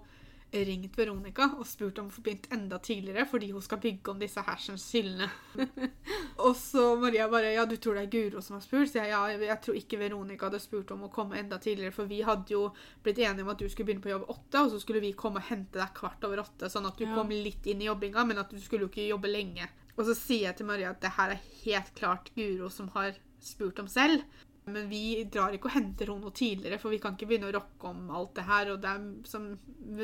ringt Veronica og spurt om å få begynt enda tidligere fordi hun skal bygge om disse hersens hyllene. og så Maria bare Ja, du tror det er Guro som har spurt? Så jeg ja, jeg tror ikke Veronica hadde spurt om å komme enda tidligere, for vi hadde jo blitt enige om at du skulle begynne på jobb åtte, og så skulle vi komme og hente deg kvart over åtte, sånn at du Ja. kom litt inn i jobbinga, men at du skulle jo ikke jobbe lenge. Og så sier jeg til Maria at det her er helt klart Guro som har spurt om selv. Men vi drar ikke og henter henne noe tidligere, for vi kan ikke begynne å rocke om alt det her. Og det som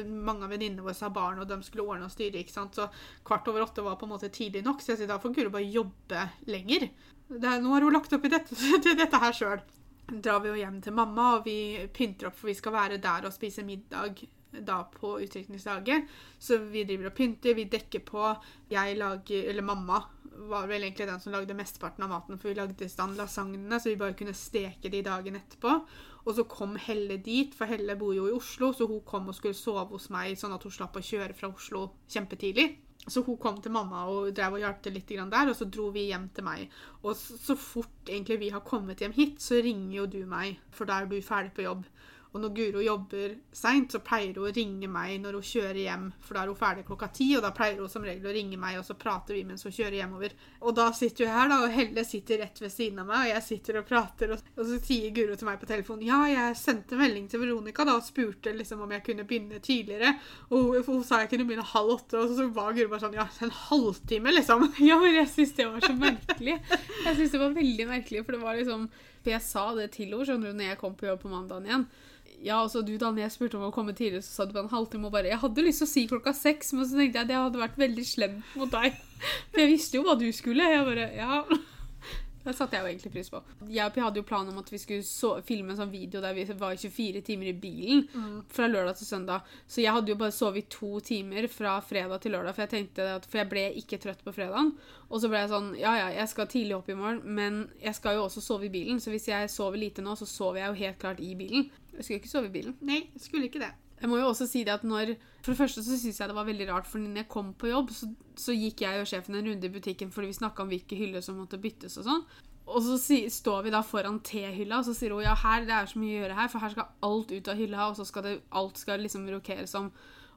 mange av venninnene våre har barn, og de skulle ordne og styre. ikke sant? Så kvart over åtte var på en måte tidlig nok, så jeg sier da får Guro bare jobbe lenger. Er, nå har hun lagt opp i dette, til dette her sjøl. drar vi jo hjem til mamma, og vi pynter opp, for vi skal være der og spise middag da på utdrikningslaget. Så vi driver og pynter, vi dekker på. Jeg lager, eller mamma var vel egentlig den som lagde mesteparten av maten, for vi lagde i stand lasagnene, så vi bare kunne steke de dagen etterpå. Og så kom Helle dit, for Helle bor jo i Oslo, så hun kom og skulle sove hos meg, sånn at hun slapp å kjøre fra Oslo kjempetidlig. Så hun kom til mamma og drev og hjalp til litt der, og så dro vi hjem til meg. Og så, fort egentlig vi har kommet hjem hit, så ringer jo du meg, for da er du ferdig på jobb. Og når Guro jobber seint, så pleier hun å ringe meg når hun kjører hjem, for da er hun ferdig klokka ti, og da pleier hun som regel å ringe meg, og så prater vi mens hun kjører hjemover. Og da sitter hun her, da, og Helle sitter rett ved siden av meg, og jeg sitter og prater, og, og så sier Guro til meg på telefonen ja, jeg sendte melding til Veronica da og spurte liksom om jeg kunne begynne tidligere, og hun, hun sa jeg kunne begynne halv åtte, og så var Guro bare sånn ja, en halvtime, liksom. Ja, men jeg syns det var så merkelig. Jeg synes det var veldig merkelig, for det var liksom For jeg sa det til henne skjønner du, når jeg kom på jobb på mandagen igjen. Ja, og så du da når jeg spurte om å komme tidligere, så sa du på en halvtime og bare Jeg hadde lyst til å si klokka seks, men så tenkte jeg at det hadde vært veldig slemt mot deg. For jeg visste jo hva du skulle. Jeg bare Ja. Det satte jeg jo egentlig pris på. Jeg og Pi hadde jo planen om at vi skulle så, filme en sånn video der vi var 24 timer i bilen fra lørdag til søndag. Så jeg hadde jo bare sovet i to timer fra fredag til lørdag, for jeg tenkte at, for jeg ble ikke trøtt på fredagen. Og så ble jeg sånn Ja, ja, jeg skal tidlig opp i morgen, men jeg skal jo også sove i bilen. Så hvis jeg sover lite nå, så sover jeg jo helt klart i bilen. Jeg skulle ikke sove i bilen. Nei, jeg skulle ikke det. Jeg må jo også si det at når For det første så syns jeg det var veldig rart, for når jeg kom på jobb, så, så gikk jeg og sjefen en runde i butikken fordi vi snakka om hvilke hyller som måtte byttes og sånn. Og så si, står vi da foran T-hylla, og så sier hun ja, her, det er så mye å gjøre her, for her skal alt ut av hylla, og så skal det, alt skal liksom rokeres om.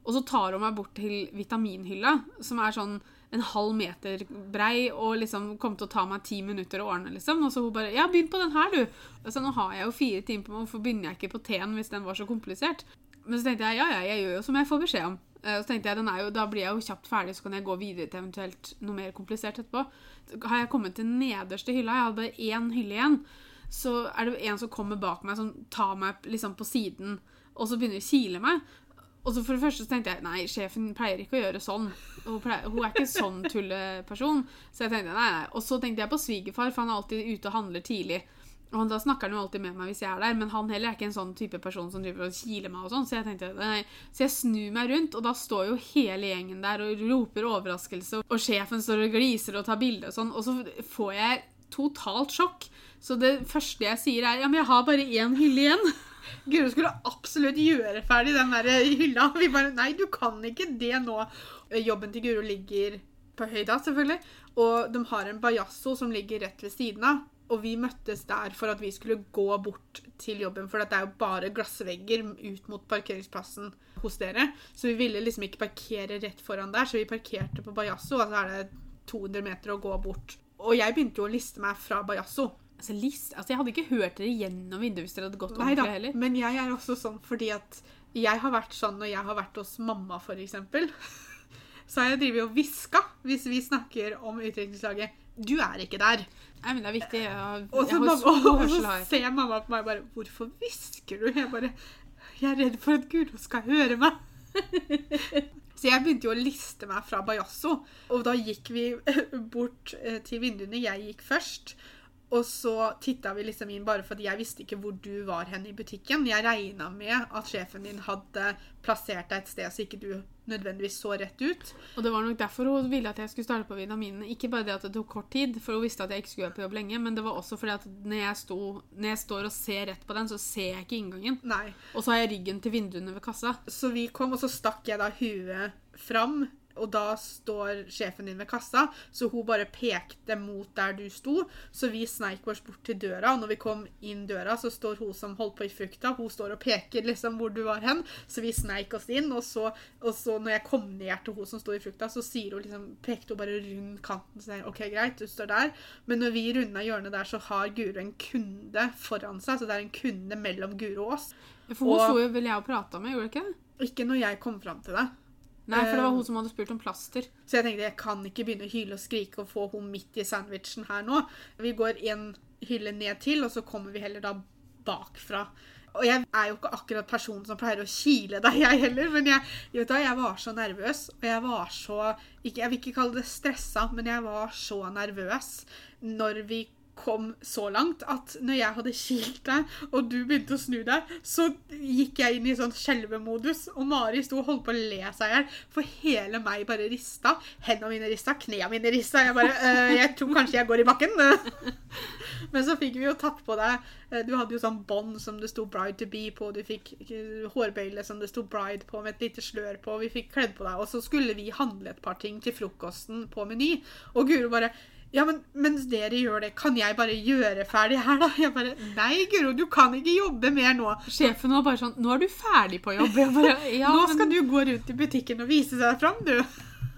Og så tar hun meg bort til vitaminhylla, som er sånn en halv meter brei, og liksom kom til å ta meg ti minutter å ordne, liksom. Og så hun bare Ja, begynn på den her, du. Altså, nå har jeg jo fire timer på meg, hvorfor begynner jeg ikke på T-en hvis den var så komplisert? Men så tenkte jeg ja, ja, jeg gjør jo som jeg får beskjed om. Eh, Og så tenkte jeg, jo, Da blir jeg jo kjapt ferdig, så kan jeg gå videre til eventuelt noe mer komplisert etterpå. Har jeg kommet til nederste hylla, jeg hadde bare én hylle igjen, så er det en som kommer bak meg, som tar meg liksom på siden, og så begynner å kile meg. Og så for det første så tenkte jeg nei, sjefen pleier ikke å gjøre sånn. Hun, pleier, hun er ikke sånn tulleperson. Så jeg tenkte nei, nei. Og så tenkte jeg på svigerfar, for han er alltid ute og handler tidlig. Og da snakker han jo alltid med meg hvis jeg er der, men han heller er ikke en sånn type person som driver og kiler meg og sånn. Så jeg tenkte nei. Så jeg snur meg rundt, og da står jo hele gjengen der og roper overraskelse, og sjefen står og gliser og tar bilde og sånn, og så får jeg totalt sjokk. Så det første jeg sier er ja, men jeg har bare én hylle igjen. Guro skulle absolutt gjøre ferdig den der hylla. Vi bare Nei, du kan ikke det nå. Jobben til Guro ligger på høyda, selvfølgelig. Og de har en bajasso som ligger rett ved siden av. Og vi møttes der for at vi skulle gå bort til jobben, for det er jo bare glassvegger ut mot parkeringsplassen hos dere. Så vi ville liksom ikke parkere rett foran der, så vi parkerte på Bajasso, og så er det 200 meter å gå bort. Og jeg begynte jo å liste meg fra Bajasso. Altså, list, altså, Jeg hadde ikke hørt dere gjennom vinduet hvis dere hadde gått Nei det ordentlig heller. men jeg er også sånn fordi at jeg har vært sånn når jeg har vært hos mamma, eksempel. Så har jeg drevet og hviska hvis vi snakker om utdrikningslaget. Du er ikke der. Nei, men det er viktig. Så, mamma, og så ser mamma på meg og bare 'Hvorfor hvisker du?' Jeg bare 'Jeg er redd for at Guro skal høre meg'. Så jeg begynte jo å liste meg fra Bajasso, og da gikk vi bort eh, til vinduene. Jeg gikk først, Og så titta vi liksom inn, bare fordi jeg visste ikke hvor du var hen i butikken. Jeg regna med at sjefen din hadde plassert deg et sted så ikke du nødvendigvis så rett ut. Og det var nok derfor hun ville at jeg skulle starte på vitaminene. Ikke bare det at det tok kort tid, for hun visste at jeg ikke skulle være på jobb lenge, men det var også fordi at når jeg, sto, når jeg står og ser rett på den, så ser jeg ikke inngangen. Nei. Og så har jeg ryggen til vinduene ved kassa. Så vi kom, og så stakk jeg da huet fram. Og da står sjefen din ved kassa, så hun bare pekte mot der du sto. Så vi sneik oss bort til døra, og når vi kom inn døra, så står hun som holdt på i frukta, hun står og peker liksom hvor du var hen. Så vi sneik oss inn, og så, og så når jeg kom ned til hun som sto i frukta, så sier hun liksom, pekte hun bare rundt kanten. og sier OK, greit, du står der. Men når vi runda hjørnet der, så har Guro en kunde foran seg, så det er en kunde mellom Guro og oss. For hun Og- sto jo vel jeg og prata med, gjorde hun ikke? Ikke når jeg kom fram til deg. Nei, for det var Eh, hun som hadde spurt om plaster. Så jeg tenkte jeg kan ikke begynne å hyle og skrike og få hun midt i sandwichen her nå. Vi går en hylle ned til, og så kommer vi heller da bakfra. Og jeg er jo ikke akkurat personen som pleier å kile deg, jeg heller. Men jeg, vet du, jeg var så nervøs, og jeg var så ikke, Jeg vil ikke kalle det stressa, men jeg var så nervøs når vi kom så langt at når jeg hadde kilt deg, og du begynte å snu deg, så gikk jeg inn i sånn skjelvemodus, og Mari sto og holdt på å le seg i hjel, for hele meg bare rista. Hendene mine rista, knærne mine rista. Jeg bare øh, Jeg tror kanskje jeg går i bakken. Men så fikk vi jo tatt på deg eh, Du hadde jo sånn bånd som det sto 'Bride to be' på, du fikk eh, hårbøyle som det sto 'Bride' på, med et lite slør på, vi fikk kledd på deg, og så skulle vi handle et par ting til frokosten på Meny, og Guro bare ja, men mens dere gjør det, kan jeg bare gjøre ferdig her, da? Jeg bare Nei, Guro, du kan ikke jobbe mer nå. Sjefen var bare sånn 'Nå er du ferdig på jobb.' Bare, ja, nå men- skal du gå rundt i butikken og vise deg fram, du.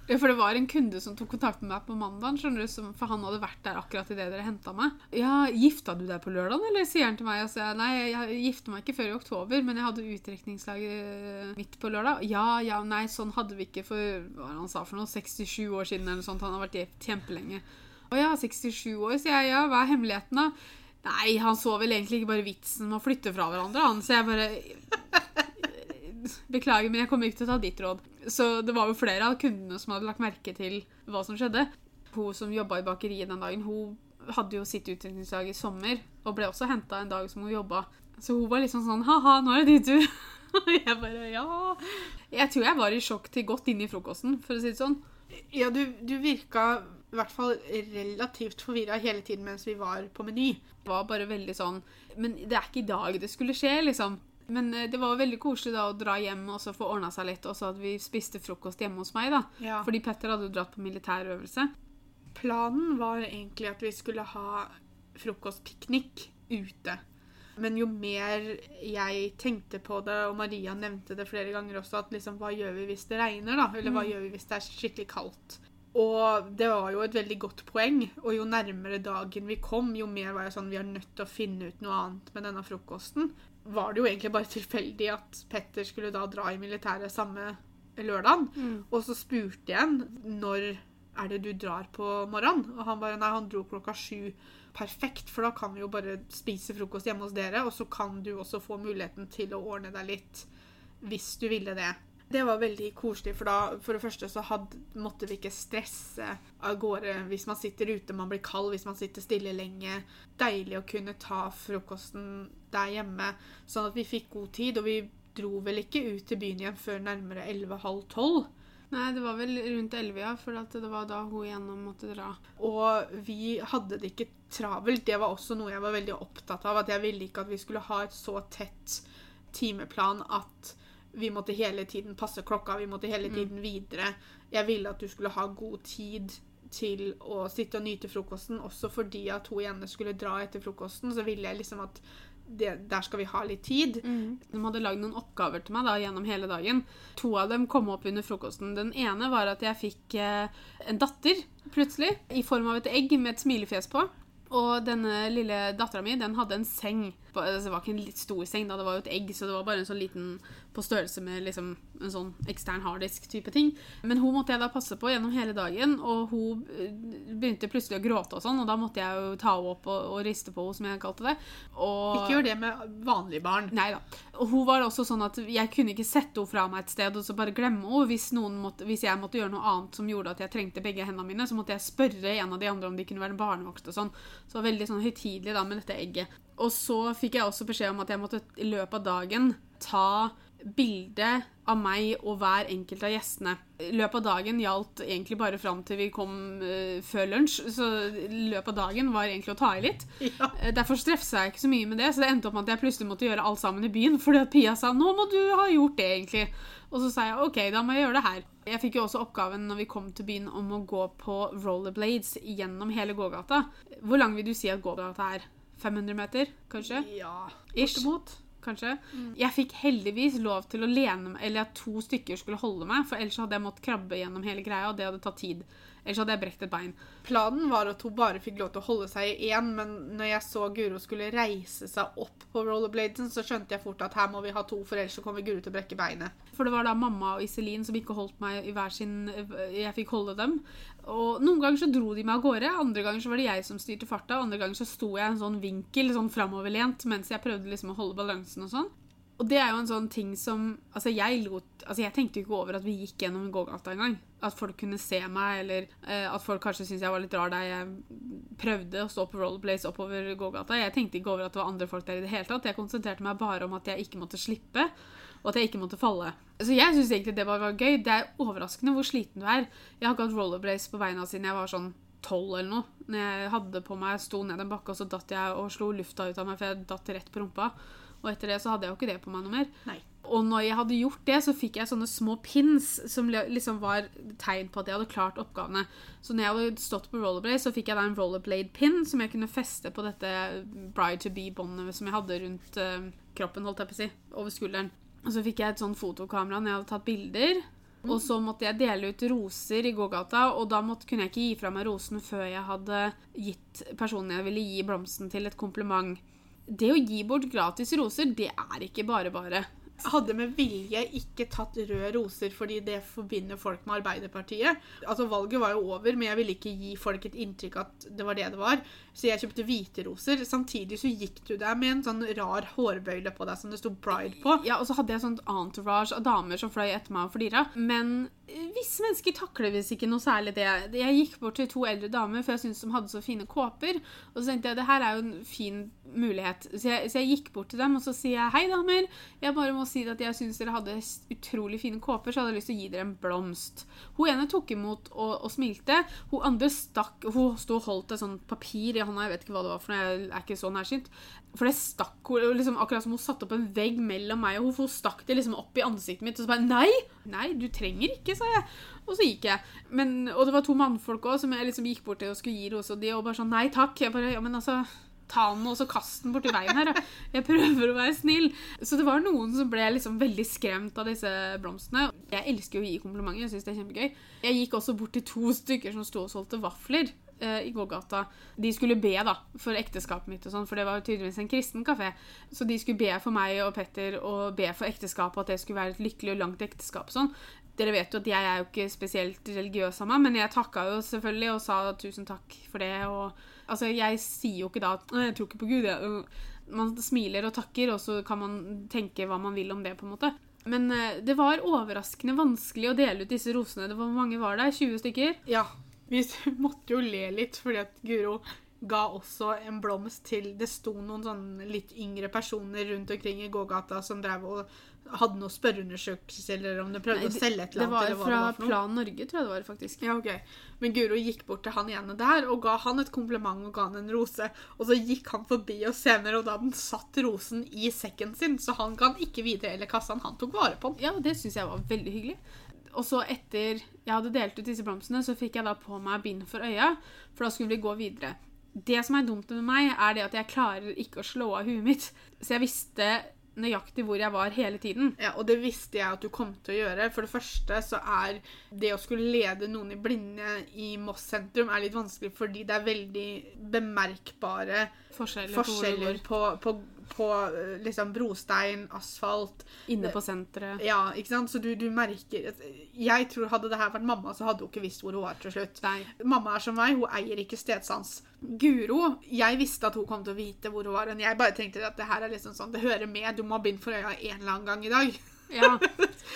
Ja, for det var en kunde som tok kontakt med meg på mandag, skjønner du, som, for han hadde vært der akkurat idet dere henta meg. Ja, gifta du deg på lørdag, eller? sier han til meg. Og så jeg, nei, jeg gifta meg ikke før i oktober, men jeg hadde utdrikningslaget midt på lørdag. Ja, ja, nei, sånn hadde vi ikke for hva han sa for noe, 67 år siden eller noe sånt. Han har vært gift kjempelenge. Å ja, 67 år, sier jeg. Ja, hva er hemmeligheten, da? Nei, han så vel egentlig ikke bare vitsen med å flytte fra hverandre, han. Så jeg bare Beklager, men jeg kommer ikke til å ta ditt råd. Så det var jo flere av kundene som hadde lagt merke til hva som skjedde. Hun som jobba i bakeriet den dagen, hun hadde jo sitt utdrikningslag i sommer og ble også henta en dag som hun jobba. Så hun var liksom sånn Ha-ha, nå er det din tur. Og jeg bare Ja. Jeg tror jeg var i sjokk til godt inn i frokosten, for å si det sånn. Ja, du, du virka i hvert fall relativt forvirra hele tiden mens vi var på Meny. Det var bare veldig sånn Men det er ikke i dag det skulle skje, liksom. Men eh, det var veldig koselig da å dra hjem og så få ordna seg litt, og så at vi spiste frokost hjemme hos meg, da. Ja. Fordi Petter hadde jo dratt på militærøvelse. Planen var egentlig at vi skulle ha frokostpiknik ute. Men jo mer jeg tenkte på det, og Maria nevnte det flere ganger også, at liksom, hva gjør vi hvis det regner, da? Eller hva gjør vi hvis det er skikkelig kaldt? Og det var jo et veldig godt poeng. Og jo nærmere dagen vi kom, jo mer var jeg sånn Vi er nødt til å finne ut noe annet med denne frokosten. Var det jo egentlig bare tilfeldig at Petter skulle da dra i militæret samme lørdag. Og så spurte jeg han når er det du drar på morgenen? Og han bare nei, han dro klokka sju. Perfekt, for da kan vi jo bare spise frokost hjemme hos dere, og så kan du også få muligheten til å ordne deg litt hvis du ville det. Det var veldig koselig, for da for det første så hadde, måtte vi ikke stresse av gårde hvis man sitter ute, man blir kald, hvis man sitter stille lenge. Deilig å kunne ta frokosten der hjemme, sånn at vi fikk god tid. Og vi dro vel ikke ut til byen igjen før nærmere 11.30 12. Nei, det var vel rundt 11, ja, for det var da hun igjennom måtte dra. Og vi hadde det ikke travelt. Det var også noe jeg var veldig opptatt av. At jeg ville ikke at vi skulle ha et så tett timeplan at vi måtte hele tiden passe klokka, vi måtte hele tiden videre. Jeg ville at du skulle ha god tid til å sitte og nyte frokosten, også fordi at hun igjen skulle dra etter frokosten. Så ville jeg liksom at det, der skal vi ha litt tid. De hadde lagd noen oppgaver til meg da gjennom hele dagen. To av dem kom opp under frokosten. Den ene var at jeg fikk eh, en datter plutselig, i form av et egg med et smilefjes på. Og denne lille dattera mi den hadde en seng. Det var ikke en litt stor seng, da, det var jo et egg, så det var bare en sånn liten på størrelse med liksom, en sånn ekstern harddisk-type ting. Men hun måtte jeg da passe på gjennom hele dagen, og hun eh, begynte plutselig å gråte og sånn, og da måtte jeg jo ta henne opp og, og riste på henne, som jeg kalte det. Og Ikke gjør det med vanlige barn. Nei da. Og hun var også sånn at jeg kunne ikke sette henne fra meg et sted og så bare glemme henne. Hvis, måtte, hvis jeg måtte gjøre noe annet som gjorde at jeg trengte begge hendene mine, så måtte jeg spørre en av de andre om de kunne være barnevokst og sånn. Så veldig sånn høytidelig da med dette egget. Og så fikk jeg også beskjed om at jeg måtte i løpet av dagen ta bilde av meg og hver enkelt av gjestene. Løpet av dagen gjaldt egentlig bare fram til vi kom uh, før lunsj, så løpet av dagen var egentlig å ta i litt. Ja. Uh, derfor strefsa jeg ikke så mye med det, så det endte opp med at jeg plutselig måtte gjøre alt sammen i byen, fordi at Pia sa 'nå må du ha gjort det', egentlig. Og så sa jeg 'ok, da må jeg gjøre det her'. Jeg fikk jo også oppgaven når vi kom til byen om å gå på rollerblades gjennom hele gågata. Hvor lang vil du si at gågata er? 500 meter, kanskje? Ja. Bortimot. Kanskje. Jeg fikk heldigvis lov til å lene meg, eller at to stykker skulle holde meg, for ellers hadde jeg måttet krabbe gjennom hele greia, og det hadde tatt tid. Ellers hadde jeg brekt et bein. Planen var at hun bare fikk lov til å holde seg i én, men når jeg så Guro skulle reise seg opp på rollerbladen, så skjønte jeg fort at her må vi ha to, for ellers så kommer Guro til å brekke beinet. For det var da mamma og Iselin som ikke holdt meg i hver sin Jeg fikk holde dem. Og noen ganger så dro de meg av gårde, andre ganger så var det jeg som styrte farta, andre ganger så sto jeg i en sånn vinkel, sånn framoverlent, mens jeg prøvde liksom å holde balansen og sånn. Og det er jo en sånn ting som Altså, jeg lot Altså, jeg tenkte jo ikke over at vi gikk gjennom gågata engang. At folk kunne se meg, eller eh, at folk kanskje syntes jeg var litt rar da jeg prøvde å stå på rollerblades oppover gågata. Jeg tenkte ikke over at det var andre folk der i det hele tatt. Jeg konsentrerte meg bare om at jeg ikke måtte slippe, og at jeg ikke måtte falle. Så jeg syns egentlig det var, var gøy. Det er overraskende hvor sliten du er. Jeg har ikke hatt rollerblades på beina siden jeg var sånn tolv eller noe. Når jeg hadde på meg, sto ned en bakke, og så datt jeg og slo lufta ut av meg, for jeg datt rett på rumpa. Og etter det så hadde jeg jo ikke det på meg noe mer. Nei. Og når jeg hadde gjort det, så fikk jeg sånne små pins som liksom var tegn på at jeg hadde klart oppgavene. Så når jeg hadde stått på rollerblade, så fikk jeg da en rollerblade-pin som jeg kunne feste på dette bride to be-båndet som jeg hadde rundt eh, kroppen, holdt jeg på å si, over skulderen. Og så fikk jeg et sånn fotokamera når jeg hadde tatt bilder. Og så måtte jeg dele ut roser i gågata, og da måtte, kunne jeg ikke gi fra meg rosen før jeg hadde gitt personen jeg ville gi blomsten til, et kompliment. Det å gi bort gratis roser, det er ikke bare bare. Hadde med vilje ikke tatt røde roser, fordi det forbinder folk med Arbeiderpartiet. Altså, Valget var jo over, men jeg ville ikke gi folk et inntrykk at det var det det var. Så jeg kjøpte hvite roser. Samtidig så gikk du der med en sånn rar hårbøyle på deg som det sto Bride på. Ja, og så hadde jeg sånt entourage av damer som fløy etter meg og flira. Men eh, visse mennesker takler visst ikke noe særlig det. Jeg gikk bort til to eldre damer, for jeg syntes de hadde så fine kåper. Og så tenkte jeg det her er jo en fin mulighet. Så jeg, så jeg gikk bort til dem og så sier jeg, hei, damer. Jeg bare må si at jeg syns dere hadde utrolig fine kåper, så jeg hadde lyst til å gi dere en blomst. Hun ene tok imot og, og smilte. Hun andre stakk Hun sto og holdt et sånt papir i hånda, jeg vet ikke hva det var for noe, jeg er ikke så nærsynt. For det stakk hun liksom, Akkurat som hun satte opp en vegg mellom meg og hun, for hun stakk det liksom opp i ansiktet mitt. Og så bare Nei! Nei, du trenger ikke, sa jeg. Og så gikk jeg. Men, og det var to mannfolk òg som jeg liksom gikk bort til og skulle gi rose, og de og bare sånn Nei takk. Jeg bare Ja, men altså Ta den og så kast den borti veien her. Jeg prøver å være snill. Så det var noen som ble liksom veldig skremt av disse blomstene. Jeg elsker å gi komplimenter. Jeg synes det er kjempegøy. Jeg gikk også bort til to stykker som sto og solgte vafler eh, i gågata. De skulle be da, for ekteskapet mitt, og sånn, for det var jo tydeligvis en kristen kafé. Så de skulle be for meg og Petter og be for ekteskapet, at det skulle være et lykkelig og langt ekteskap. sånn. Dere vet jo at jeg er jo ikke spesielt religiøs av meg, men jeg takka jo selvfølgelig og sa tusen takk for det. og altså, Jeg sier jo ikke da at 'jeg tror ikke på Gud'. Jeg. Man smiler og takker, og så kan man tenke hva man vil om det. på en måte. Men eh, det var overraskende vanskelig å dele ut disse rosene. Hvor mange var det? 20 stykker? Ja, vi måtte jo le litt, fordi at Guro ga også en blomst til Det sto noen sånn litt yngre personer rundt omkring i gågata som drev og hadde noe spørreundersøkelser, eller om de prøvde Nei, å selge et eller Det annet. var fra det var. Plan Norge, tror jeg det var, faktisk. Ja, ok. Men Guro gikk bort til han ene der og ga han et kompliment og ga han en rose. Og så gikk han forbi oss senere, og da han satt rosen i sekken sin, så han kan ikke videre eller kassa den. Han tok vare på den. Ja, det syns jeg var veldig hyggelig. Og så etter jeg hadde delt ut disse blomstene, så fikk jeg da på meg bind for øya, for da skulle vi gå videre. Det som er dumt med meg, er det at jeg klarer ikke å slå av huet mitt. Så jeg visste nøyaktig hvor jeg var hele tiden. Ja, og det visste jeg at du kom til å gjøre. For det første så er det å skulle lede noen i blinde i Moss sentrum er litt vanskelig fordi det er veldig bemerkbare Forskjeller, forskjeller på, på, på eh, liksom brostein, asfalt Inne på senteret. Ja, ikke sant? Så du, du merker Jeg tror hadde det her vært mamma, så hadde hun ikke visst hvor hun var til slutt. Nei. Mamma er som meg, hun eier ikke stedsans. Guro, jeg visste at hun kom til å vite hvor hun var, men jeg bare tenkte at det her er liksom sånn, det hører med, du må ha bind for øya en eller annen gang i dag. Ja.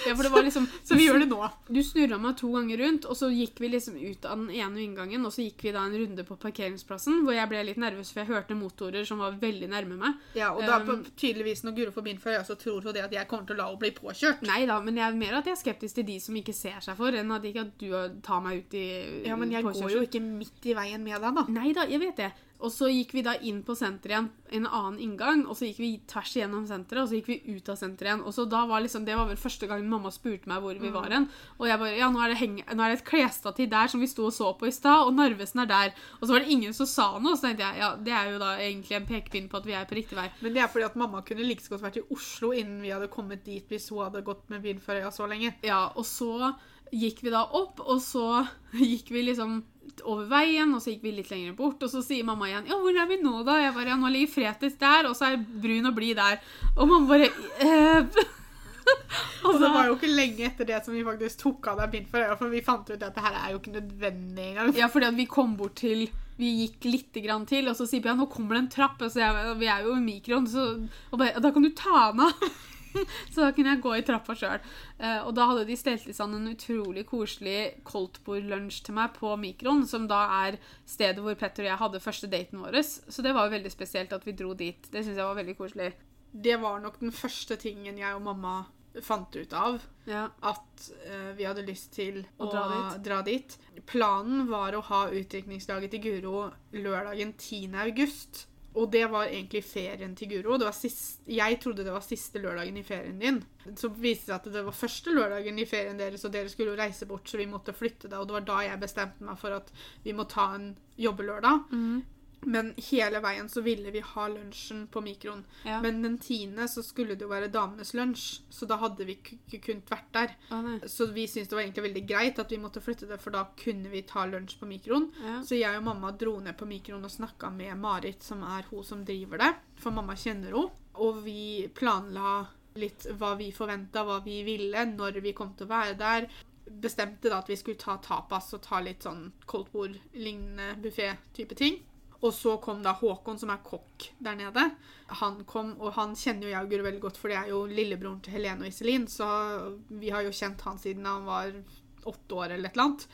ja, for det var liksom Så vi gjør det nå. Du snurra meg to ganger rundt, og så gikk vi liksom ut av den ene inngangen, og så gikk vi da en runde på parkeringsplassen, hvor jeg ble litt nervøs, for jeg hørte motorer som var veldig nærme meg. Ja, og da Um, tydeligvis når Guro får bind for øya, så tror hun det at jeg kommer til å la henne bli påkjørt. Nei da, men jeg er mer at jeg er skeptisk til de som ikke ser seg for, enn at ikke at du tar meg ut i Ja, men jeg går jo ikke midt i veien med deg, da. Nei da, jeg vet det. Og så gikk vi da inn på senteret igjen, en annen inngang, og så gikk vi tvers igjennom senteret, og så gikk vi ut av senteret igjen. Og så da var liksom, Det var vel første gang mamma spurte meg hvor vi var hen. Og jeg bare Ja, nå er det, heng nå er det et klesstativ der som vi sto og så på i stad, og Narvesen er der. Og så var det ingen som sa noe, så tenkte jeg ja, det er jo da egentlig en pekepinn på at vi er på riktig vei. Men det er fordi at mamma kunne like så godt vært i Oslo innen vi hadde kommet dit hvis hun hadde gått med bind for øya så lenge. Ja, og så gikk vi da opp, og så gikk vi liksom over veien, og så gikk vi litt lenger bort, og så sier mamma igjen 'Ja, hvor er vi nå, da?' Jeg bare 'Ja, nå ligger Fretis der, og så er Brun og blid der'. Og mamma bare eh. Og det var jo ikke lenge etter det som vi faktisk tok av deg bind for øya, for vi fant ut at det her er jo ikke nødvendig engang. Ja, fordi at vi kom bort til Vi gikk litt grann til, og så sier Bjørn 'Nå kommer det en trapp', og så jeg, vi er jo i mikroen, så og bare, Da kan du ta den av. Så da kunne jeg gå i trappa sjøl. og da hadde de stelt i stand en utrolig koselig koldtbordlunsj til meg på Mikron, som da er stedet hvor Petter og jeg hadde første daten vår. Så det var jo veldig spesielt at vi dro dit. Det syns jeg var veldig koselig. Det var nok den første tingen jeg og mamma fant ut av. Ja. At uh, vi hadde lyst til å, Å dra dit. dra dit. Planen var å ha utdrikningslaget til Guro lørdagen 10. august. Og det var egentlig ferien til Guro. Jeg trodde det var siste lørdagen i ferien din. Så viste det seg at det var første lørdagen i ferien deres, og dere skulle jo reise bort, så vi måtte flytte det. Og det var da jeg bestemte meg for at vi må ta en jobbelørdag. Mhm. Men hele veien så ville vi ha lunsjen på mikroen. ja. Men den tiende så skulle det jo være damenes lunsj, så da hadde vi ikke kunnet vært der. Ah. Så vi syntes det var egentlig veldig greit at vi måtte flytte det, for da kunne vi ta lunsj på mikroen. Ja. Så jeg og mamma dro ned på mikroen og snakka med Marit, som er hun som driver det. For mamma kjenner henne. Og vi planla litt hva vi forventa, hva vi ville, når vi kom til å være der. Bestemte da at vi skulle ta tapas og ta litt sånn koldtbord-lignende buffé-type ting. Og så kom da Håkon, som er kokk der nede. Han kom, og han kjenner jo jeg og Guro veldig godt, for det er jo lillebroren til Helene og Iselin. Så vi har jo kjent han siden han var åtte år eller et eller annet.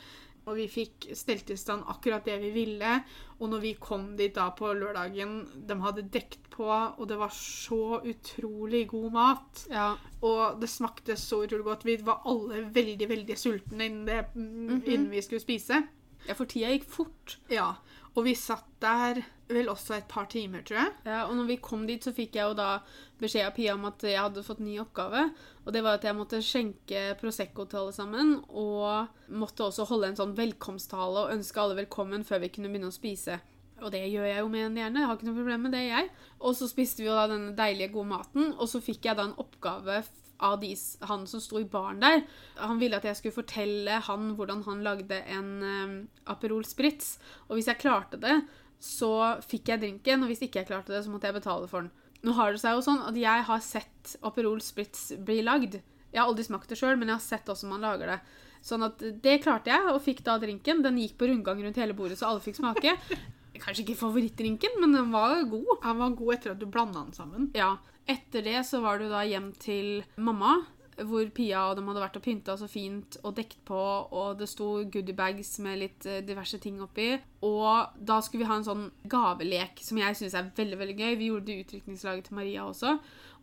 Og vi fikk stelt i stand akkurat det vi ville. Og når vi kom dit da på lørdagen, de hadde dekt på, og det var så utrolig god mat. ja. Og det smakte så utrolig godt. Vi var alle veldig, veldig sultne innen, det, Mhm. innen vi skulle spise. ja, for tida gikk fort. Ja, og vi satt der vel også et par timer, tror jeg. Ja, og når vi kom dit, så fikk jeg jo da beskjed av Pia om at jeg hadde fått ny oppgave. Og det var at jeg måtte skjenke Prosecco til alle sammen. Og måtte også holde en sånn velkomsttale og ønske alle velkommen før vi kunne begynne å spise. Og det gjør jeg jo med en hjerne. Jeg har ikke noe problem med det, jeg. Og så spiste vi jo da denne deilige, gode maten. Og så fikk jeg da en oppgave av de, han som sto i baren der. Han ville at jeg skulle fortelle han hvordan han lagde en um, Aperol Spritz. Og hvis jeg klarte det, så fikk jeg drinken, og hvis ikke jeg klarte det, så måtte jeg betale for den. Nå har det seg jo sånn at jeg har sett Aperol Spritz bli lagd. Jeg har aldri smakt det sjøl, men jeg har sett hvordan man lager det. Sånn at det klarte jeg, og fikk da drinken. Den gikk på rundgang rundt hele bordet, så alle fikk smake. Kanskje ikke favorittdrinken, men den var god. Han var god etter at du blanda den sammen. Ja. Etter det så var du da hjem til mamma, hvor Pia og dem hadde vært og pynta så fint og dekt på, og det sto goodiebags med litt eh, diverse ting oppi. Og da skulle vi ha en sånn gavelek som jeg syns er veldig veldig gøy. Vi gjorde det i utdrikningslaget til Maria også.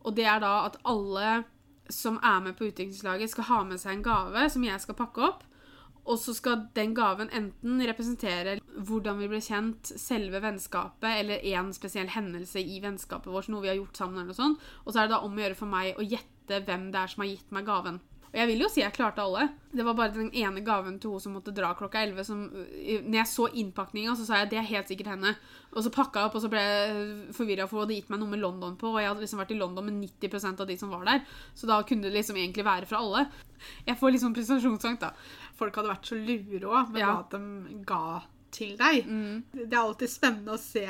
Og det er da at alle som er med på utdrikningslaget, skal ha med seg en gave som jeg skal pakke opp. Og så skal den gaven enten representere hvordan vi ble kjent, selve vennskapet, eller en spesiell hendelse i vennskapet vårt, noe vi har gjort sammen, eller noe sånt. Og så er det da om å gjøre for meg å gjette hvem det er som har gitt meg gaven. Og jeg vil jo si jeg klarte alle. Det var bare den ene gaven til hun som måtte dra klokka 11, som Når jeg så innpakninga, så sa jeg det er helt sikkert henne. Og så pakka jeg opp, og så ble jeg forvirra, for hun hadde gitt meg noe med London på, og jeg hadde liksom vært i London med 90% av de som var der. Så da kunne det liksom egentlig være fra alle. Jeg får litt sånn prestasjonsangst, da. Folk hadde vært så lure òg med Ja. hva de ga til deg. Mm. Det er alltid spennende å se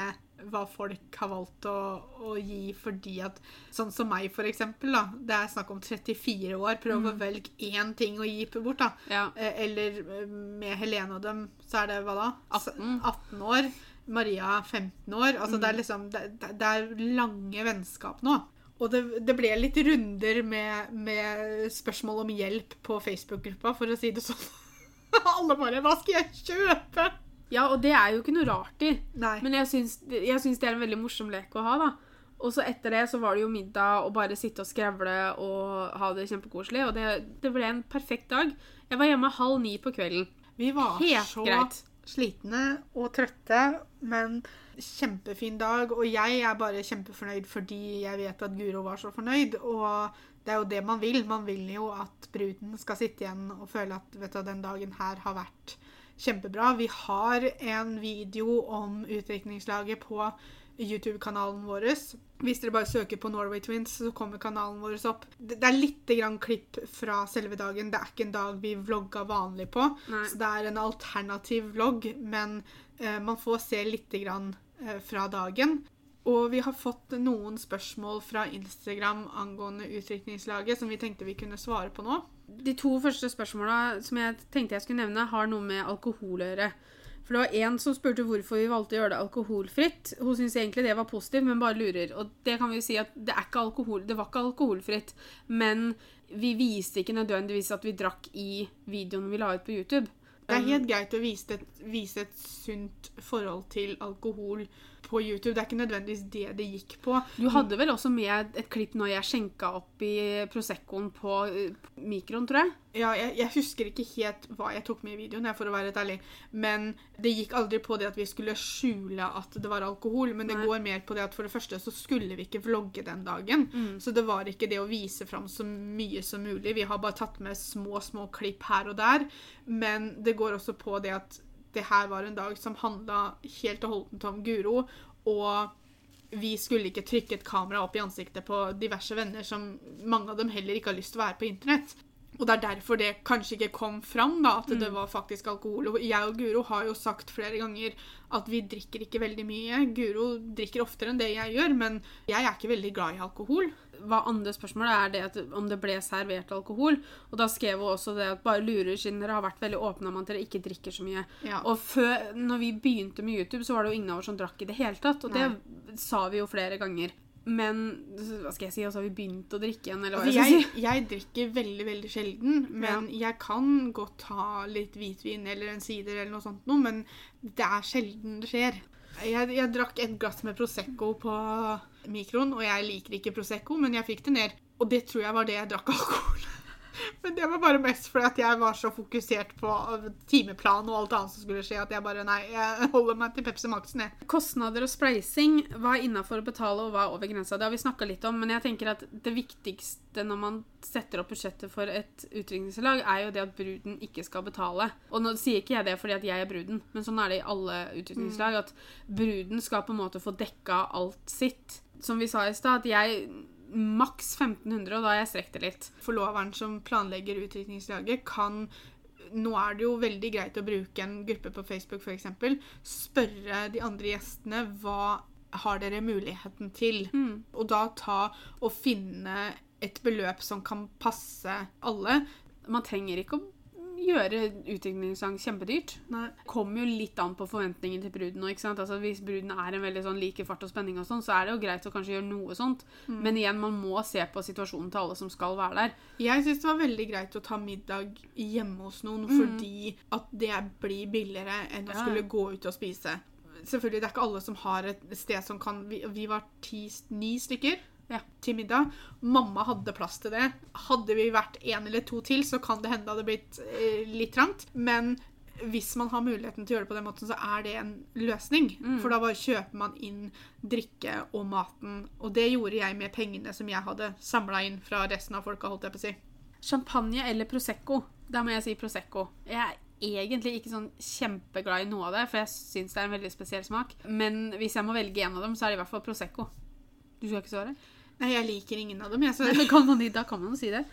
hva folk har valgt å, å gi fordi at Sånn som meg, for eksempel. Da, det er snakk om 34 år. Prøv å velge én ting å gi bort. da. Ja. Eh, Eller eh, med Helene og dem, så er det hva da? 18. 18 år. Maria 15 år. Altså det er liksom det- det er lange vennskap nå. Og det, det ble litt runder med, med spørsmål om hjelp på Facebook-gruppa, for å si det sånn. Alle bare 'Hva skal jeg kjøpe?' ja, og det er jo ikke noe rart i. Nei. Men jeg syns, jeg syns det er en veldig morsom lek å ha, da. Og så etter det så var det jo middag og bare sitte og skrevle og ha det kjempekoselig. Og det, det ble en perfekt dag. Jeg var hjemme halv ni på kvelden. Vi var Helt så greit. slitne og trøtte, men kjempefin dag. Og jeg er bare kjempefornøyd fordi jeg vet at Guro var så fornøyd. Og det er jo det man vil. Man vil jo at bruden skal sitte igjen og føle at vet du, den dagen her har vært kjempebra. Vi har en video om utdrikningslaget på YouTube-kanalen vår. Hvis dere bare søker på Norway Twins, så kommer kanalen vår opp. Det er litt grann klipp fra selve dagen. Det er ikke en dag vi vlogga vanlig på. Nei. Så det er en alternativ vlogg, men eh, man får se litt grann fra dagen. Og vi har fått noen spørsmål fra Instagram angående utdrikningslaget som vi tenkte vi kunne svare på nå. De to første spørsmåla som jeg tenkte jeg skulle nevne, har noe med alkohol å gjøre. For det var en som spurte hvorfor vi valgte å gjøre det alkoholfritt. Hun syntes egentlig det var positivt, men bare lurer. Og det kan vi jo si at det, alkohol, det var ikke alkoholfritt. Men vi viste ikke nødvendigvis at vi drakk i videoen vi la ut på YouTube. Det er helt greit å vise et, vise et sunt forhold til alkohol på YouTube. Det er ikke nødvendigvis det det gikk på. Du hadde vel også med et klipp når jeg skjenka opp i Proseccoen på eh, mikroen, tror jeg? Ja, jeg, jeg husker ikke helt hva jeg tok med i videoen, for å være helt ærlig. Men det gikk aldri på det at vi skulle skjule at det var alkohol. Men det Nei. går mer på det at for det første så skulle vi ikke vlogge den dagen. Så det var ikke det å vise fram så mye som mulig. Vi har bare tatt med små, små klipp her og der. Men det går også på det at det her var en dag som handla helt og holdent om Guro. Og vi skulle ikke trykke et kamera opp i ansiktet på diverse venner som mange av dem heller ikke har lyst til å være på internett. Og det er derfor det kanskje ikke kom fram, da, at det var faktisk alkohol. Og jeg og Guro har jo sagt flere ganger at vi drikker ikke veldig mye. Guro drikker oftere enn det jeg gjør, men jeg er ikke veldig glad i alkohol. Hva andre spørsmålet er det at om det ble servert alkohol. Og da skrev hun også det at bare lurer siden dere har vært veldig åpne om at dere ikke drikker så mye. Ja. Og før, når vi begynte med YouTube, så var det jo ingen av oss som drakk i det hele tatt. Og det sa vi jo flere ganger. Men hva skal jeg si, altså har vi begynt å drikke igjen, eller hva Altså, jeg jeg, jeg drikker veldig, veldig sjelden, men jeg kan godt ha litt hvitvin eller en sider eller noe sånt noe, men det er sjelden det skjer. Jeg, jeg drakk et glass med Prosecco på mikroen, og jeg liker ikke Prosecco, men jeg fikk det ned. Og det tror jeg var det jeg drakk alkohol. Men det var bare mest fordi at jeg var så fokusert på timeplan og alt annet som skulle skje, at jeg bare Nei, jeg holder meg til Pepsi Max-en, jeg. Kostnader og spleising, hva er innafor å betale, og hva er over grensa? Det har vi snakka litt om, men jeg tenker at det viktigste når man setter opp budsjettet for et utdrikningslag, er jo det at bruden ikke skal betale. Og nå sier ikke jeg det fordi at jeg er bruden, men sånn er det i alle utdrikningslag. At bruden skal på en måte få dekka alt sitt. Som vi sa i stad, at jeg maks 1500, og da har jeg strekt det litt. forloveren som planlegger utdrikningslaget, kan nå er det jo veldig greit å bruke en gruppe på Facebook f.eks. Spørre de andre gjestene hva har dere muligheten til. Og da ta og finne et beløp som kan passe alle. Man trenger ikke å gjøre utviklingssang kjempedyrt. Nei. kommer jo litt an på forventningen til bruden. sant? Altså, hvis bruden er en veldig sånn like fart og spenning, og sånn, så er det jo greit å kanskje gjøre noe sånt. Men igjen, man må se på situasjonen til alle som skal være der. Jeg syns det var veldig greit å ta middag hjemme hos noen, fordi at det blir billigere enn å Ja. skulle gå ut og spise. Selvfølgelig, det er ikke alle som har et sted som kan Vi, vi var ti, ni stykker Ja. til middag. Mamma hadde plass til det. Hadde vi vært én eller to til, så kan det hende det hadde blitt eh, litt trangt. Men hvis man har muligheten til å gjøre det på den måten, så er det en løsning. For da bare kjøper man inn drikke og maten. Og det gjorde jeg med pengene som jeg hadde samla inn fra resten av folka, holdt jeg på å si. Champagne eller Prosecco? Da må jeg si Prosecco. Jeg er egentlig ikke sånn kjempeglad i noe av det, for jeg syns det er en veldig spesiell smak. Men hvis jeg må velge en av dem, så er det i hvert fall Prosecco. Du skal ikke svare? Nei, jeg liker ingen av dem. Jeg, så Da kan man, da kan man si det.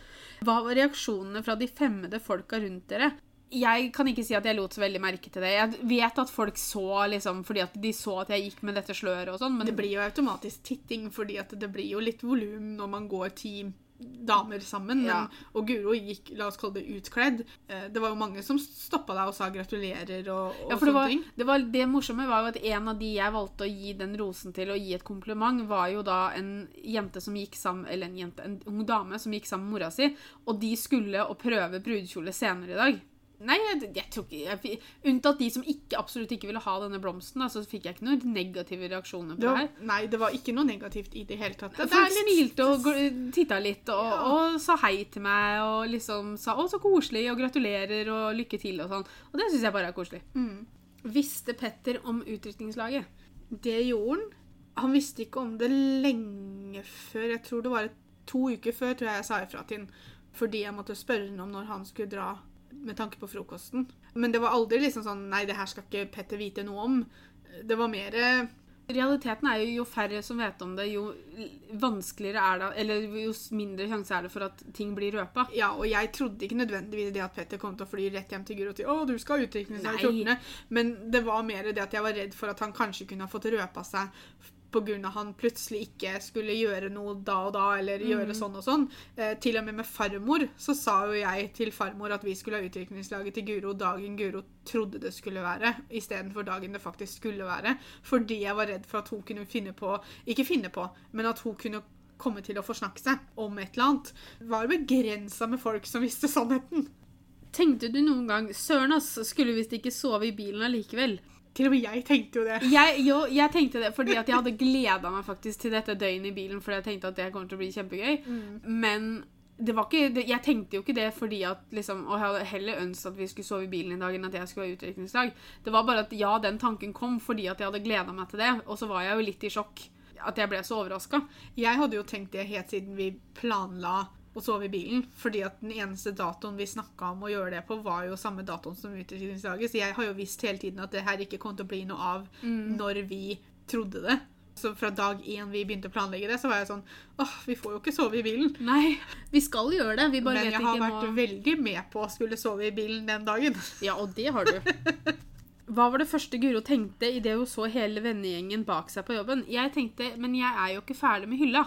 Hva var reaksjonene fra de fremmede folka rundt dere? Jeg kan ikke si at jeg lot så veldig merke til det. Jeg vet at folk så liksom, fordi at de så at jeg gikk med dette sløret og sånn, men Det blir jo automatisk titting, fordi at det blir jo litt volum når man går ti damer sammen. Ja. Men, og Guro gikk, la oss kalle det utkledd. Eh, Det var jo mange som stoppa deg og sa gratulerer og, og Ja, for det, sånne var, ting. det, var, det morsomme var jo at en av de jeg valgte å gi den rosen til og gi et kompliment, var jo da en jente som gikk sammen Eller en jente, en ung dame som gikk sammen med mora si, og de skulle å prøve brudekjole senere i dag. Nei, jeg, jeg tror ikke jeg, Unntatt de som ikke, absolutt ikke ville ha denne blomsten, da, så fikk jeg ikke noen negative reaksjoner på Det her. nei, det var ikke noe negativt i det hele tatt. Det Folk smilte og titta litt og, Ja. og sa hei til meg og liksom sa 'Å, så koselig', og 'gratulerer' og 'lykke til' og sånn. Og det syns jeg bare er koselig. Mm. Visste Petter om utrykningslaget? Det gjorde han. Han visste ikke om det lenge før. Jeg tror det var to uker før tror jeg jeg sa ifra til han. Fordi jeg måtte spørre han om når han skulle dra med tanke på frokosten. Men det var aldri liksom sånn Nei, det her skal ikke Petter vite noe om. Det var mer Realiteten er jo jo færre som vet om det, jo vanskeligere er det Eller jo mindre sjanse er det for at ting blir røpa. Ja, og jeg trodde ikke nødvendigvis det at Petter kom til å fly rett hjem til Guro til å, du skal ha seg i 14. Men det var mer det at jeg var redd for at han kanskje kunne ha fått røpa seg pga. han plutselig ikke skulle gjøre noe da og da, eller gjøre sånn og sånn. Eh, til og med med farmor så sa jo jeg til farmor at vi skulle ha utviklingslaget til Guro dagen Guro trodde det skulle være, istedenfor dagen det faktisk skulle være. Fordi jeg var redd for at hun kunne finne på Ikke finne på, men at hun kunne komme til å forsnakke seg om et eller annet. Var begrensa med folk som visste sannheten. Tenkte du noen gang 'Søren, ass, skulle visst ikke sove i bilen allikevel'? Til og med jeg tenkte jo det. Jeg, jo, jeg tenkte det fordi at jeg hadde gleda meg faktisk til dette døgnet i bilen, fordi jeg tenkte at det kommer til å bli kjempegøy. Men det var ikke, jeg tenkte jo ikke det fordi at liksom, Og jeg hadde heller ønsket at vi skulle sove i bilen i dag enn at jeg skulle ha utdrikningsdag. Det var bare at ja, den tanken kom fordi at jeg hadde gleda meg til det, og så var jeg jo litt i sjokk. At jeg ble så overraska. Jeg hadde jo tenkt det helt siden vi planla å sove i bilen. Fordi at den eneste datoen vi snakka om å gjøre det på, var jo samme datoen som utviklingsdagen. Så jeg har jo visst hele tiden at det her ikke kom til å bli noe av når vi trodde det. Så fra dag én vi begynte å planlegge det, så var jeg sånn åh, vi får jo ikke sove i bilen. Nei, vi skal gjøre det. Vi bare Men vet jeg har vært må... veldig med på å skulle sove i bilen den dagen. Ja, og det har du. Hva var det første Guro tenkte idet hun så hele vennegjengen bak seg på jobben? Jeg tenkte, men jeg er jo ikke ferdig med hylla.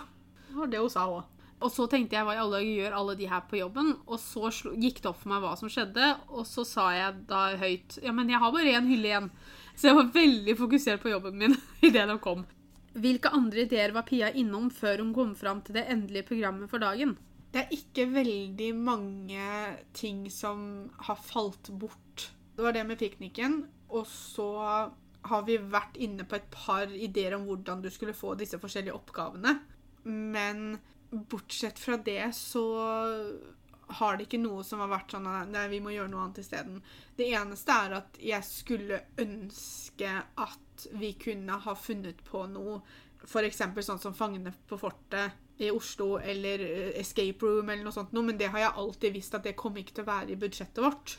Det var det hun sa òg. Og så tenkte jeg hva i alle dager gjør alle de her på jobben? Og så gikk det opp for meg hva som skjedde, og så sa jeg da høyt Ja, men jeg har bare én hylle igjen. Så jeg var veldig fokusert på jobben min idet de kom. Hvilke andre ideer var Pia innom før hun kom fram til det endelige programmet for dagen? Det er ikke veldig mange ting som har falt bort. Det var det med pikniken, og så har vi vært inne på et par ideer om hvordan du skulle få disse forskjellige oppgavene. Men bortsett fra det så har det ikke noe som har vært sånn Nei, vi må gjøre noe annet isteden. Det eneste er at jeg skulle ønske at vi kunne ha funnet på noe F.eks. sånn som Fangene på fortet i Oslo eller eh, Escape Room eller noe sånt noe, men det har jeg alltid visst at det kommer ikke til å være i budsjettet vårt.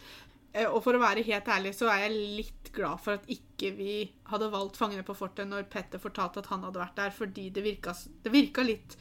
Eh, Og for å være helt ærlig så er jeg litt glad for at ikke vi hadde valgt Fangene på fortet når Petter fortalte at han hadde vært der, fordi det virka, det virka litt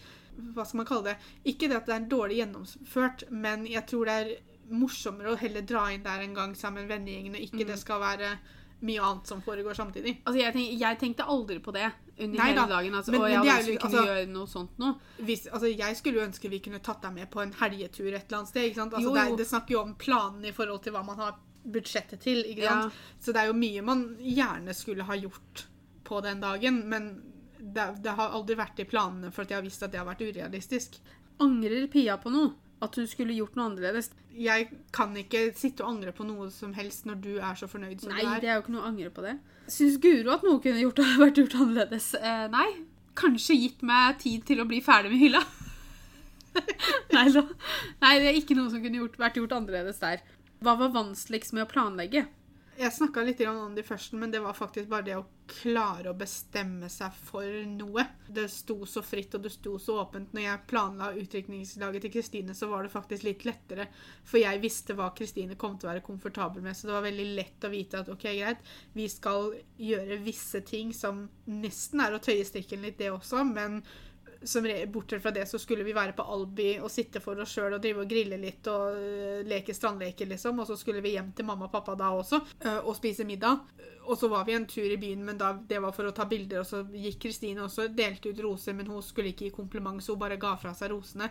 Hva skal man kalle det? Ikke det at det er dårlig gjennomført, men jeg tror det er morsommere å heller dra inn der en gang sammen med vennegjengen, og ikke det skal være mye annet som foregår samtidig. Altså, jeg, tenk, jeg tenkte aldri på det under Nei hele da, dagen. Altså, men- og jeg hadde ikke- å kunne gjøre noe sånt nå. Hvis, altså, jeg skulle jo ønske vi kunne tatt deg med på en helgetur et eller annet sted. Ikke sant? Altså, Jo, det, jo. Det, det snakker jo om planene i forhold til hva man har budsjettet til. Ikke Ja. sant? Så det er jo mye man gjerne skulle ha gjort på den dagen, men det, det har aldri vært i planene for at jeg har visst at det har vært urealistisk. Angrer Pia på noe? At hun skulle gjort noe annerledes? Jeg kan ikke sitte og angre på noe som helst når du er så fornøyd som Nei, du er. det er jo ikke noe å angre på det. Syns Guro at noe kunne gjort, vært gjort annerledes? Eh, nei. Kanskje gitt meg tid til å bli ferdig med hylla. nei da. Nei, det er ikke noe som kunne gjort, vært gjort annerledes der. Hva var vanskeligst med å planlegge? Jeg snakka litt om det først, men det var faktisk bare det å klare å bestemme seg for noe. Det sto så fritt og det sto så åpent. Når jeg planla utdrikningslaget til Kristine, så var det faktisk litt lettere. For jeg visste hva Kristine kom til å være komfortabel med, så det var veldig lett å vite at ok, greit, vi skal gjøre visse ting som nesten er å tøye strikken litt, det også, men som Bortsett fra det så skulle vi være på Albi og sitte for oss sjøl og drive og grille litt og uh, leke strandleker, liksom. Og så skulle vi hjem til mamma og pappa da også uh, og spise middag. Og så var vi en tur i byen, men da, det var for å ta bilder, og så gikk Kristine også delte ut roser, men hun skulle ikke gi kompliment, så hun bare ga fra seg rosene.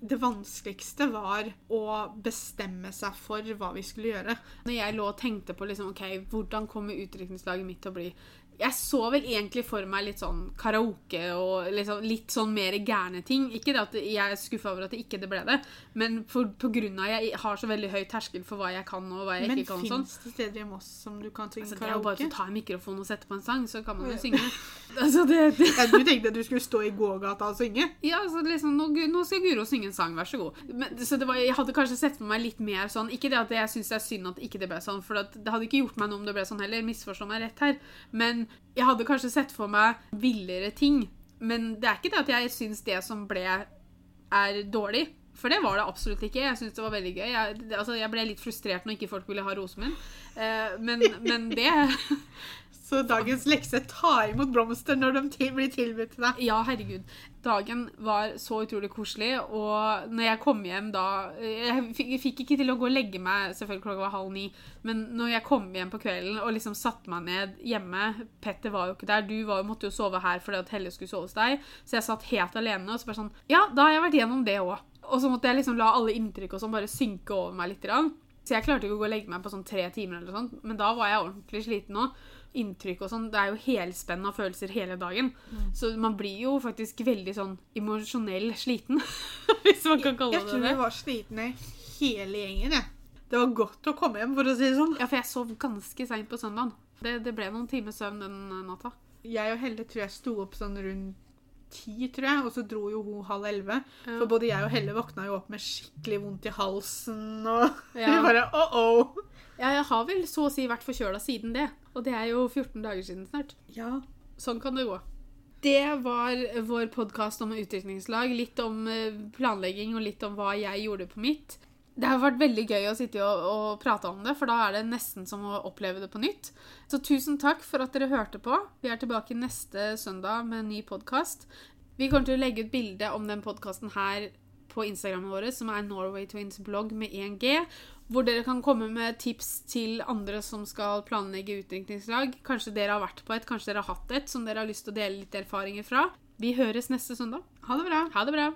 Det vanskeligste var å bestemme seg for hva vi skulle gjøre. Når jeg lå og tenkte på liksom, ok, hvordan kommer utdrikningslaget mitt til å bli Jeg så vel egentlig for meg litt sånn karaoke og liksom, litt sånn mer gærne ting. Ikke det at jeg er skuffa over at det ikke det ble det, men for, på grunn av jeg har så veldig høy terskel for hva jeg kan og hva jeg Men ikke kan. og sånn. fins det steder i Moss som du kan synge Altså, det er jo bare å ta en mikrofon og sette på en sang, så kan man jo synge. altså, det, det, Ja, du tenkte at du skulle stå i gågata og synge? Ja, altså liksom, nå, nå skal Guro synge en sang, vær så god. Men, så det var, jeg hadde kanskje sett for meg litt mer sånn Ikke det at jeg syns det er synd at ikke det ble sånn, for det hadde ikke gjort meg noe om det ble sånn heller. Misforstå meg rett her. Men jeg hadde kanskje sett for meg villere ting. Men det er ikke det at jeg syns det som ble, er dårlig. For det var det absolutt ikke. Jeg syntes det var veldig gøy. Jeg, det, altså, jeg ble litt frustrert når ikke folk ville ha rosen min. Eh, men, men det Så dagens lekse ta imot blomster når de til, blir tilbudt til deg. Ja, herregud. Dagen var så utrolig koselig, og når jeg kom hjem da Jeg fikk, jeg fikk ikke til å gå og legge meg, selvfølgelig klokka var halv ni, men når jeg kom hjem på kvelden og liksom satte meg ned hjemme Petter var jo ikke der, du var, måtte jo sove her fordi at Helle skulle sove hos deg, så jeg satt helt alene og så bare sånn Ja, da har jeg vært gjennom det òg. Og så måtte jeg liksom la alle inntrykk og sånn bare synke over meg litt. Så jeg klarte ikke å gå og legge meg på sånn tre timer, eller sånt, men da var jeg ordentlig sliten òg. Inntrykk og sånn. Det er jo helspenn av følelser hele dagen. Så man blir jo faktisk veldig sånn emosjonell sliten. Hvis man kan kalle Jeg det Jeg tror vi det. var slitne hele gjengen. jeg. Det var godt å komme hjem, for å si det sånn. Ja, for jeg sov ganske seint på søndagen. Det, det ble noen timer søvn den natta. Jeg og Helle tror jeg sto opp sånn rundt ti, tror jeg, og så dro jo hun halv elleve. Ja. For både jeg og Helle våkna jo opp med skikkelig vondt i halsen, og Ja. bare oh-oh. Ja, jeg har vel så å si vært forkjøla siden det. Og det er jo 14 dager siden snart. Ja. Sånn kan det gå. Det var vår podkast om utviklingslag. Litt om eh, planlegging og litt om hva jeg gjorde på mitt. Det har vært veldig gøy å sitte og, og prate om det, for da er det nesten som å oppleve det på nytt. Så tusen takk for at dere hørte på. Vi er tilbake neste søndag med en ny podkast. Vi kommer til å legge ut bilde om den podkasten her på Instagrammen vår, som er Norway Twins blogg med 1G, hvor dere kan komme med tips til andre som skal planlegge utdrikningslag. Kanskje dere har vært på et, kanskje dere har hatt et som dere har lyst til å dele litt erfaringer fra. Vi høres neste søndag. Ha det bra. Ha det bra!